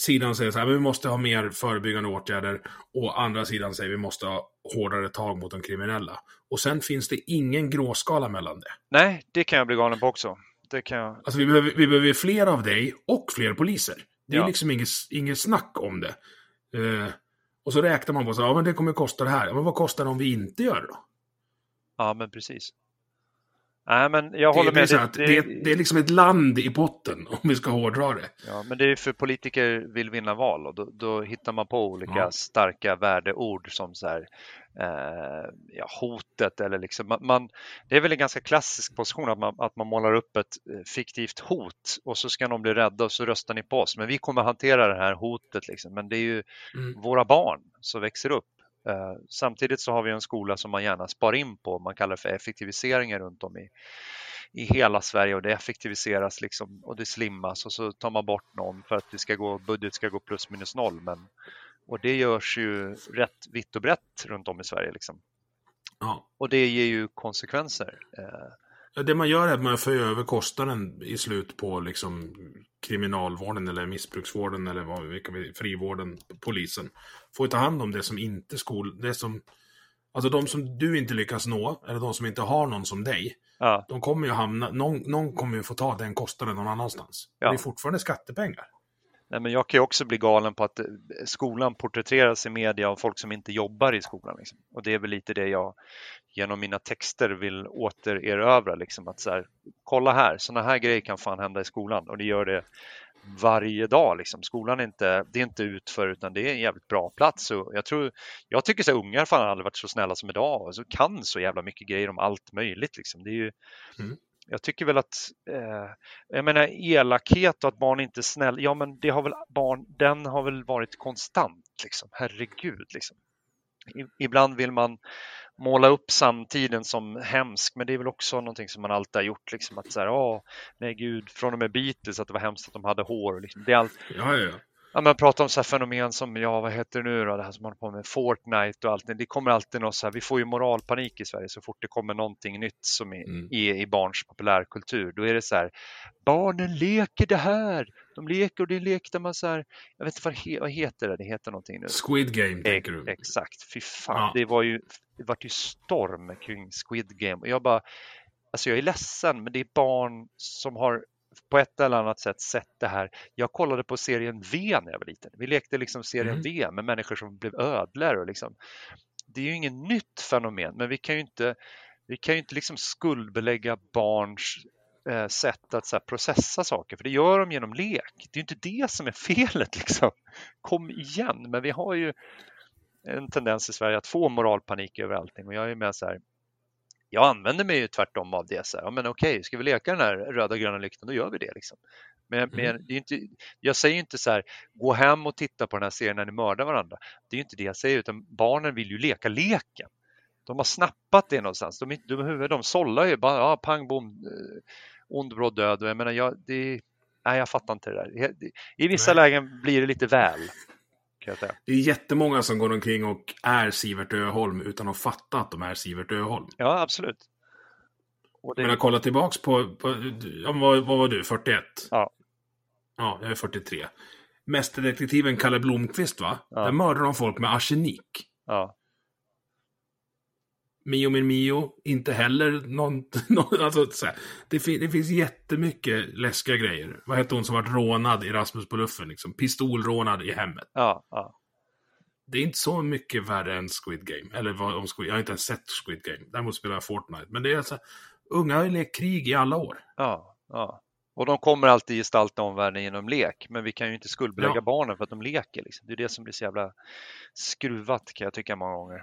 [SPEAKER 1] sidan säger så här, men vi måste ha mer förebyggande åtgärder. Och andra sidan säger vi måste ha hårdare tag mot de kriminella. Och sen finns det ingen gråskala mellan det.
[SPEAKER 2] Nej, det kan jag bli galen på också. Det kan jag...
[SPEAKER 1] Alltså vi behöver, vi behöver fler av dig och fler poliser. Det är
[SPEAKER 2] Ja.
[SPEAKER 1] liksom inget, inget snack om det. Eh, och så räknar man på så ja men det kommer kosta det här. Ja, men vad kostar det om vi inte gör det då?
[SPEAKER 2] Ja, men precis. Nej, men jag
[SPEAKER 1] Det,
[SPEAKER 2] håller
[SPEAKER 1] det, är
[SPEAKER 2] med.
[SPEAKER 1] så att det, det är liksom ett land i botten, om vi ska hårdra det.
[SPEAKER 2] Ja, men det är för politiker vill vinna val och då, då hittar man på olika
[SPEAKER 1] Ja.
[SPEAKER 2] starka värdeord som så här, eh, ja, hotet eller liksom man, man, det är väl en ganska klassisk position att man, att man målar upp ett eh, fiktivt hot och så ska någon bli rädda och så röstar ni på oss. Men vi kommer hantera det här hotet liksom. Men det är ju
[SPEAKER 1] Mm.
[SPEAKER 2] våra barn som växer upp. Eh, samtidigt så har vi en skola som man gärna spar in på. Man kallar det för effektiviseringar runt om i, i hela Sverige och det effektiviseras liksom och det slimmas och så tar man bort någon för att det ska gå, budget ska gå plus minus noll. Men, och det görs ju rätt vitt och brett runt om i Sverige. Liksom.
[SPEAKER 1] Ja.
[SPEAKER 2] Och det ger ju konsekvenser. Eh,
[SPEAKER 1] Ja, Det man gör är att man för över kostnaden i slut på liksom kriminalvården eller missbruksvården eller vad, vilka vi, frivården, polisen. Får ta hand om det som inte skol... Det som, alltså de som du inte lyckas nå, eller de som inte har någon som dig.
[SPEAKER 2] ja,
[SPEAKER 1] De kommer ju hamna, någon, någon kommer ju få ta den kostnaden någon annanstans.
[SPEAKER 2] Ja.
[SPEAKER 1] Det är fortfarande skattepengar.
[SPEAKER 2] Nej, men jag kan ju också bli galen på att eh, skolan porträtteras i media av folk som inte jobbar i skolan. Liksom. Och det är väl lite det jag genom mina texter vill återerövra. Liksom, att så här, kolla här, sådana här grejer kan fan hända i skolan och det gör det varje dag. Liksom. Skolan är inte, det är inte utför utan det är en jävligt bra plats. Och jag, tror, jag tycker att ungar fan aldrig varit så snälla som idag och så kan så jävla mycket grejer om allt möjligt. Liksom. Det är ju,
[SPEAKER 1] Mm.
[SPEAKER 2] Jag tycker väl att eh, jag menar elakhet och att barn inte är snälla. Ja, men det har väl barn. Den har väl varit konstant liksom. Herregud liksom. I, ibland vill man måla upp samtiden som hemsk, men det är väl också någonting som man alltid har gjort liksom att så här, åh, nej gud, från och med Beatles att det var hemskt att de hade hår. Liksom. Det är allt,
[SPEAKER 1] Ja, ja, ja.
[SPEAKER 2] Men pratar om så här fenomen som, ja vad heter det nu då, det här som håller på med, Fortnite och allt. Det kommer alltid något så här, vi får ju moralpanik i Sverige så fort det kommer någonting nytt som är,
[SPEAKER 1] Mm.
[SPEAKER 2] är i barns populärkultur. Då är det så här, barnen leker det här. De leker och det är en lek där man så här, jag vet inte vad, he, vad heter det, det heter någonting nu.
[SPEAKER 1] Squid Game, tänker
[SPEAKER 2] Ex-
[SPEAKER 1] du?
[SPEAKER 2] Exakt, fy fan.
[SPEAKER 1] Ja.
[SPEAKER 2] Det var ju, det var ju storm kring Squid Game och jag bara, alltså jag är ledsen men det är barn som har på ett eller annat sätt sett det här. Jag kollade på serien V när jag var liten. Vi lekte liksom serien
[SPEAKER 1] Mm.
[SPEAKER 2] V med människor som blev ödlor och liksom. Det är ju inget nytt fenomen men vi kan ju inte, vi kan ju inte liksom skuldbelägga barns eh, sätt att så här, processa saker, för det gör de genom lek. Det är ju inte det som är felet liksom. Kom igen, men vi har ju en tendens i Sverige att få moralpanik över allting och jag är med så här. Jag använder mig ju tvärtom av det. Så här, ja, men okej, ska vi leka den här röda gröna lyktan, då gör vi det. Liksom. Men,
[SPEAKER 1] Mm.
[SPEAKER 2] men det är inte, jag säger inte så här, gå hem och titta på den här serien när ni mördar varandra. Det är ju inte det jag säger, utan barnen vill ju leka leken. De har snappat det någonstans. De, huvudet. De sållar ju bara, ja, pang bom, eh, ond, bråd, död. Och jag menar, jag, det, nej, jag fattar inte det där. I vissa
[SPEAKER 1] Nej.
[SPEAKER 2] lägen blir det lite väl, kan jag.
[SPEAKER 1] Det är jättemånga som går omkring och är Sivert Öholm utan att fatta att de är Sivert Öholm.
[SPEAKER 2] Ja, absolut. Och det,
[SPEAKER 1] Men att kolla tillbaks på, på vad, vad var du, 41?
[SPEAKER 2] Ja.
[SPEAKER 1] Ja, jag är 43. Mästerdetektiven Kalle Blomqvist, va?
[SPEAKER 2] Ja.
[SPEAKER 1] Där mördar de folk med arsenik.
[SPEAKER 2] ja,
[SPEAKER 1] Mio min Mio, inte heller någon... någon alltså, så här, det, fin, det finns jättemycket läskiga grejer. Vad hette hon som vart rånad i Rasmus på luffen? Liksom? Pistolrånad i hemmet.
[SPEAKER 2] ja, ja.
[SPEAKER 1] Det är inte så mycket värre än Squid Game. Eller vad, om Squid, jag har inte ens sett Squid Game. Däremot spelar jag Fortnite. Men det är alltså... Unga har ju lekt krig i alla år.
[SPEAKER 2] Ja, ja. Och de kommer alltid gestalta omvärlden genom lek, men vi kan ju inte skuldbelägga
[SPEAKER 1] Ja.
[SPEAKER 2] barnen för att de leker. Liksom. Det är det som blir så jävla skruvat kan jag tycka många gånger.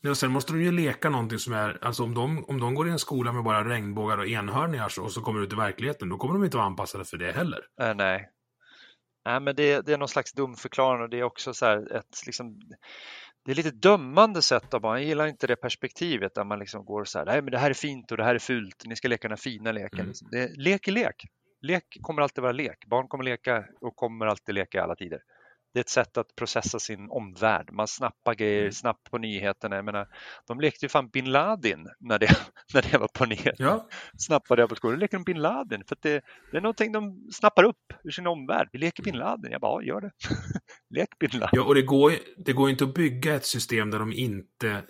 [SPEAKER 1] Ja, sen måste de ju leka någonting som är, alltså om de, om de går i en skola med bara regnbågar och enhörningar så, och så kommer ut i verkligheten, då kommer de inte vara anpassade för det heller.
[SPEAKER 2] Äh, nej. Nej, men det, det är någon slags dum förklaring och det är också så här ett liksom det är lite dömande sätt av. Jag gillar inte det perspektivet där man liksom går så här, nej men det här är fint och det här är fult, ni ska leka den här fina leken.
[SPEAKER 1] Mm.
[SPEAKER 2] Det, lek är lek. Lek kommer alltid vara lek. Barn kommer leka och kommer alltid leka i alla tider. Det är ett sätt att processa sin omvärld. Man snappar grejer
[SPEAKER 1] Mm.
[SPEAKER 2] snabbt på nyheterna. Jag menar, de lekte ju fan bin Laden när det, när det var på nyheterna
[SPEAKER 1] Ja,
[SPEAKER 2] snappade jag på skolan. Då leker de bin Laden för det, det är någonting de snappar upp ur sin omvärld. Vi leker bin Laden. Jag bara, ja, gör det. Lek bin Laden.
[SPEAKER 1] ja och det går, det går inte att bygga ett system där de inte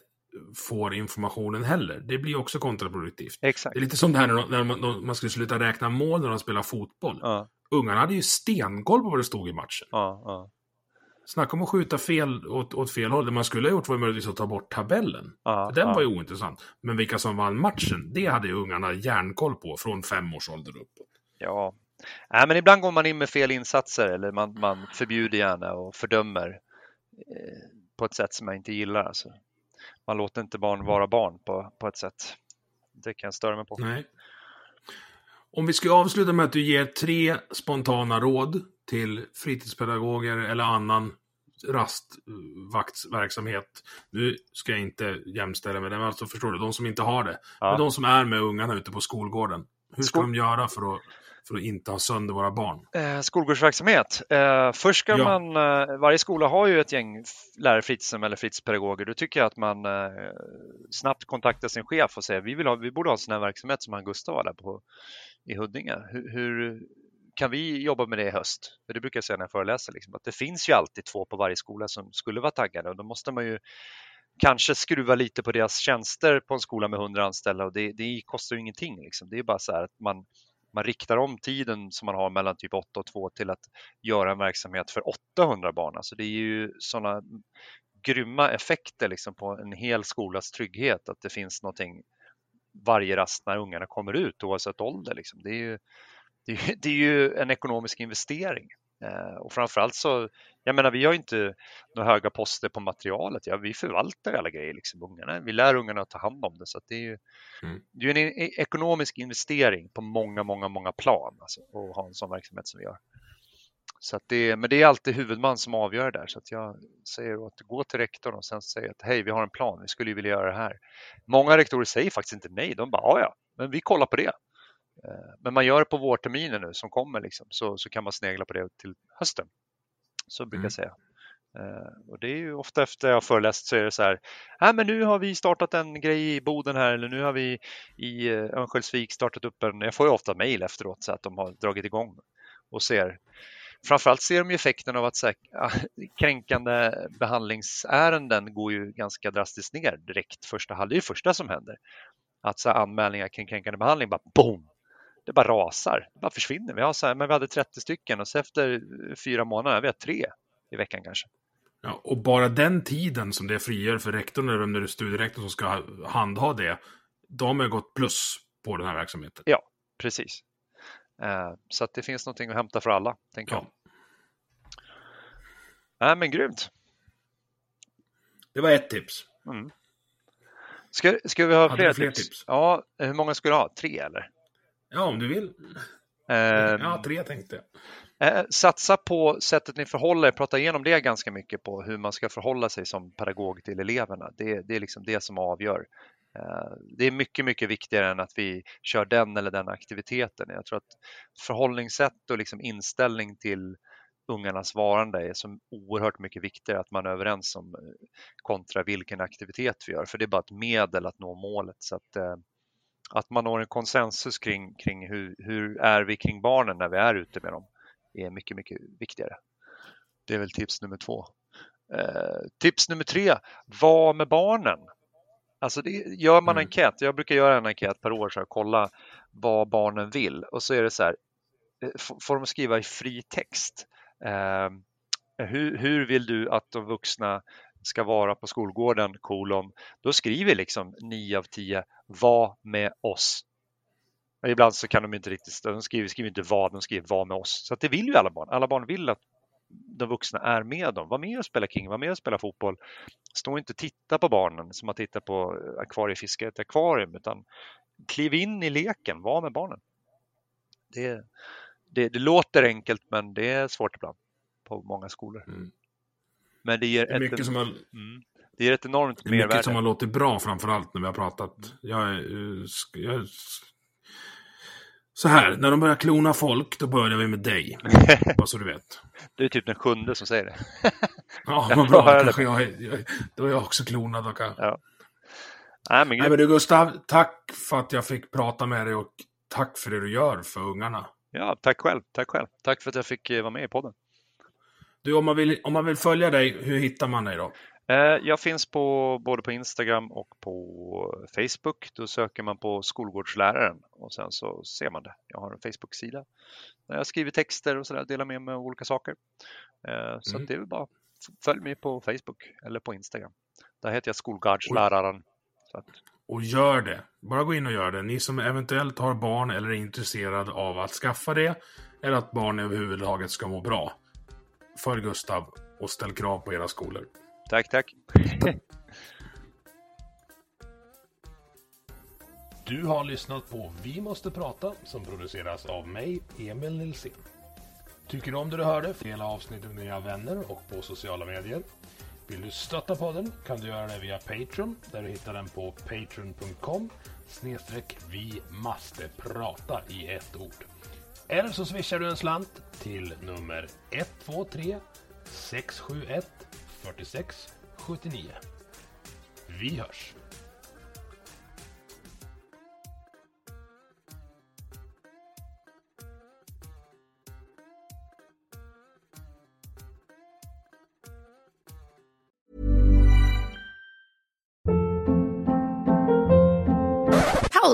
[SPEAKER 1] får informationen heller. Det blir också kontraproduktivt.
[SPEAKER 2] Exakt.
[SPEAKER 1] Det är lite som det här när, de, när man, man skulle sluta räkna mål när de spelar fotboll.
[SPEAKER 2] Ja,
[SPEAKER 1] Ungarna hade ju stenkoll på vad det stod i matchen.
[SPEAKER 2] ja, ja.
[SPEAKER 1] Snacka om att skjuta fel åt, åt fel håll. Det man skulle ha gjort var möjligtvis att ta bort tabellen.
[SPEAKER 2] ja,
[SPEAKER 1] Den
[SPEAKER 2] ja.
[SPEAKER 1] var ju ointressant. Men vilka som vann matchen, det hade ju ungarna järnkoll på från fem års ålder uppåt.
[SPEAKER 2] Ja, Nej, men ibland går man in med fel insatser eller man, man förbjuder gärna och fördömer eh, på ett sätt som jag inte gillar. Alltså. Man låter inte barn vara barn på, på ett sätt. Det kan jag störa mig på.
[SPEAKER 1] Nej. Om vi ska avsluta med att du ger tre spontana råd till fritidspedagoger eller annan rastvaktsverksamhet. Nu ska jag inte jämställa med det, men alltså förstår du, de som inte har det.
[SPEAKER 2] Ja.
[SPEAKER 1] Men de som är med ungarna ute på skolgården. Hur ska
[SPEAKER 2] Skol-
[SPEAKER 1] de göra för att, för att inte ha sönder våra barn?
[SPEAKER 2] Eh, skolgårdsverksamhet. Eh, först ska
[SPEAKER 1] Ja.
[SPEAKER 2] man, eh, varje skola har ju ett gäng lärare fritidshem eller fritidspedagoger. Då tycker jag att man eh, snabbt kontaktar sin chef och säger vi, vill ha, vi borde ha en sån här verksamhet som han Gustav har där på, i Huddinge. Hur, hur kan vi jobba med det i höst? För det brukar jag säga när jag föreläser, liksom, att det finns ju alltid två på varje skola som skulle vara taggade och då måste man ju kanske skruva lite på deras tjänster på en skola med 100 anställda och det, det kostar ju ingenting. Liksom. Det är bara så här att man, man riktar om tiden som man har mellan typ 8 och 2 till att göra en verksamhet för 800 barn. Alltså det är ju sådana grymma effekter liksom på en hel skolas trygghet att det finns någonting varje rast när ungarna kommer ut oavsett ålder. Liksom. Det, är ju, det, är, det är ju en ekonomisk investering. Eh, och framförallt så, jag menar vi har inte några höga poster på materialet. Ja, vi förvaltar alla grejer, liksom, ungarna. vi lär ungarna att ta hand om det. Så det är ju
[SPEAKER 1] Mm.
[SPEAKER 2] det är en e- ekonomisk investering på många, många, många plan alltså, att ha en sån verksamhet som vi gör. Så det, men det är alltid huvudman som avgör det där. Så jag säger att gå till rektorn och sen säga att hej, vi har en plan, vi skulle ju vilja göra det här. Många rektorer säger faktiskt inte nej, de bara ja, men vi kollar på det. Eh, Men man gör det på vårterminen nu som kommer liksom, så, så kan man snegla på det till hösten. Så brukar
[SPEAKER 1] Mm.
[SPEAKER 2] jag säga. Eh, Och det är ju ofta efter jag har föreläst så är det så här, nej men nu har vi startat en grej i Boden här eller nu har vi i eh, Örnsköldsvik startat upp en, jag får ju ofta mejl efteråt så att de har dragit igång och ser Framförallt ser de ju effekten av att här, kränkande behandlingsärenden går ju ganska drastiskt ner direkt första halv, det är det första som händer. Att så här, anmälningar kring kränkande behandling bara boom, det bara rasar, det bara försvinner. Vi, har så här, men vi hade 30 stycken och så efter fyra månader, vi har tre i veckan kanske.
[SPEAKER 1] Ja, och bara den tiden som det frigör för rektorn eller vem det är studierektorn som ska handha det, de har gått plus på den här verksamheten.
[SPEAKER 2] Ja, precis. Eh, Så att det finns någonting att hämta för alla, tänker
[SPEAKER 1] Ja.
[SPEAKER 2] jag. Nej, men grymt.
[SPEAKER 1] Det var ett tips.
[SPEAKER 2] Mm. Ska, ska vi ha
[SPEAKER 1] Hade
[SPEAKER 2] fler,
[SPEAKER 1] fler
[SPEAKER 2] tips?
[SPEAKER 1] tips?
[SPEAKER 2] Ja, hur många ska du ha? Tre eller?
[SPEAKER 1] Ja, om du vill.
[SPEAKER 2] Eh,
[SPEAKER 1] Ja, tre tänkte jag.
[SPEAKER 2] eh, satsa på sättet ni förhåller er, prata igenom det ganska mycket på hur man ska förhålla sig som pedagog till eleverna. Det, det är liksom det som avgör. Eh, Det är mycket, mycket viktigare än att vi kör den eller den aktiviteten. Jag tror att förhållningssätt och liksom inställning till ungarnas varande är så oerhört mycket viktigare att man är överens om eh, kontra vilken aktivitet vi gör. För det är bara ett medel att nå målet. Så att, eh, att man når en konsensus kring, kring hur, hur är vi kring barnen när vi är ute med dem är mycket, mycket viktigare. Det är väl tips nummer två. Eh, tips nummer tre, var med barnen. Alltså det, gör man
[SPEAKER 1] Mm.
[SPEAKER 2] enkät, jag brukar göra en enkät per år, så här, kolla vad barnen vill och så är det så här, eh, får de skriva i fri text. Eh, hur, hur vill du att de vuxna ska vara på skolgården, kolon. Då skriver liksom 9 av 10 var med oss. Men ibland så kan de inte riktigt, de skriver, skriver inte vad, de skriver var med oss. Så att det vill ju alla barn. Alla barn vill att de vuxna är med dem. Var med och spela King, var med och spela fotboll. Stå inte och titta på barnen som att titta på eh, akvariefiske i ett akvarium utan kliv in i leken, var med barnen. Det, det, det låter enkelt men det är svårt ibland på många skolor.
[SPEAKER 1] Mm.
[SPEAKER 2] Men det ger
[SPEAKER 1] Det är
[SPEAKER 2] ett,
[SPEAKER 1] mycket som har,
[SPEAKER 2] mm, det ger ett enormt
[SPEAKER 1] det är mycket
[SPEAKER 2] mervärde.
[SPEAKER 1] som har låtit bra framförallt när vi har pratat. Jag, är, eh, jag, är- så här, när de börjar klona folk, då börjar vi med dig. Bara så du vet.
[SPEAKER 2] Du är typ den sjunde som säger det.
[SPEAKER 1] Ja, vad bra. Kanske jag, är- jag, då är jag också klonad. Då kan.
[SPEAKER 2] Ja. Nej, men,
[SPEAKER 1] Nej, men du Gustav, tack för att jag fick prata med dig och tack för det du gör för ungarna.
[SPEAKER 2] ja, tack själv. Tack själv. Tack för att jag fick eh, vara med i podden.
[SPEAKER 1] Du, om man vill, om man vill följa dig, hur hittar man dig då?
[SPEAKER 2] Eh, Jag finns på, både på Instagram och på Facebook. Då söker man på skolgårdsläraren och sen så ser man det. Jag har en Facebook-sida där jag skriver texter och sådär, delar med mig av olika saker. Eh, Så
[SPEAKER 1] Mm.
[SPEAKER 2] det är väl bara följ mig på Facebook eller på Instagram. Där heter jag skolgårdsläraren. Att,
[SPEAKER 1] Och gör det. Bara gå in och gör det. Ni som eventuellt har barn eller är intresserade av att skaffa det, eller att barn överhuvudtaget ska må bra. Följ Gustav och ställ krav på era skolor.
[SPEAKER 2] tack, tack.
[SPEAKER 1] Du har lyssnat på Vi måste prata som produceras av mig, Emil Nilsson. Tycker du om det du hörde? Dela avsnittet med dina vänner och på sociala medier. Vill du stötta podden kan du göra det via Patreon där du hittar den på patreon.com snedstreck vi måste prata i ett ord. Eller så swishar du en slant till nummer 123 671 46 79. Vi hörs!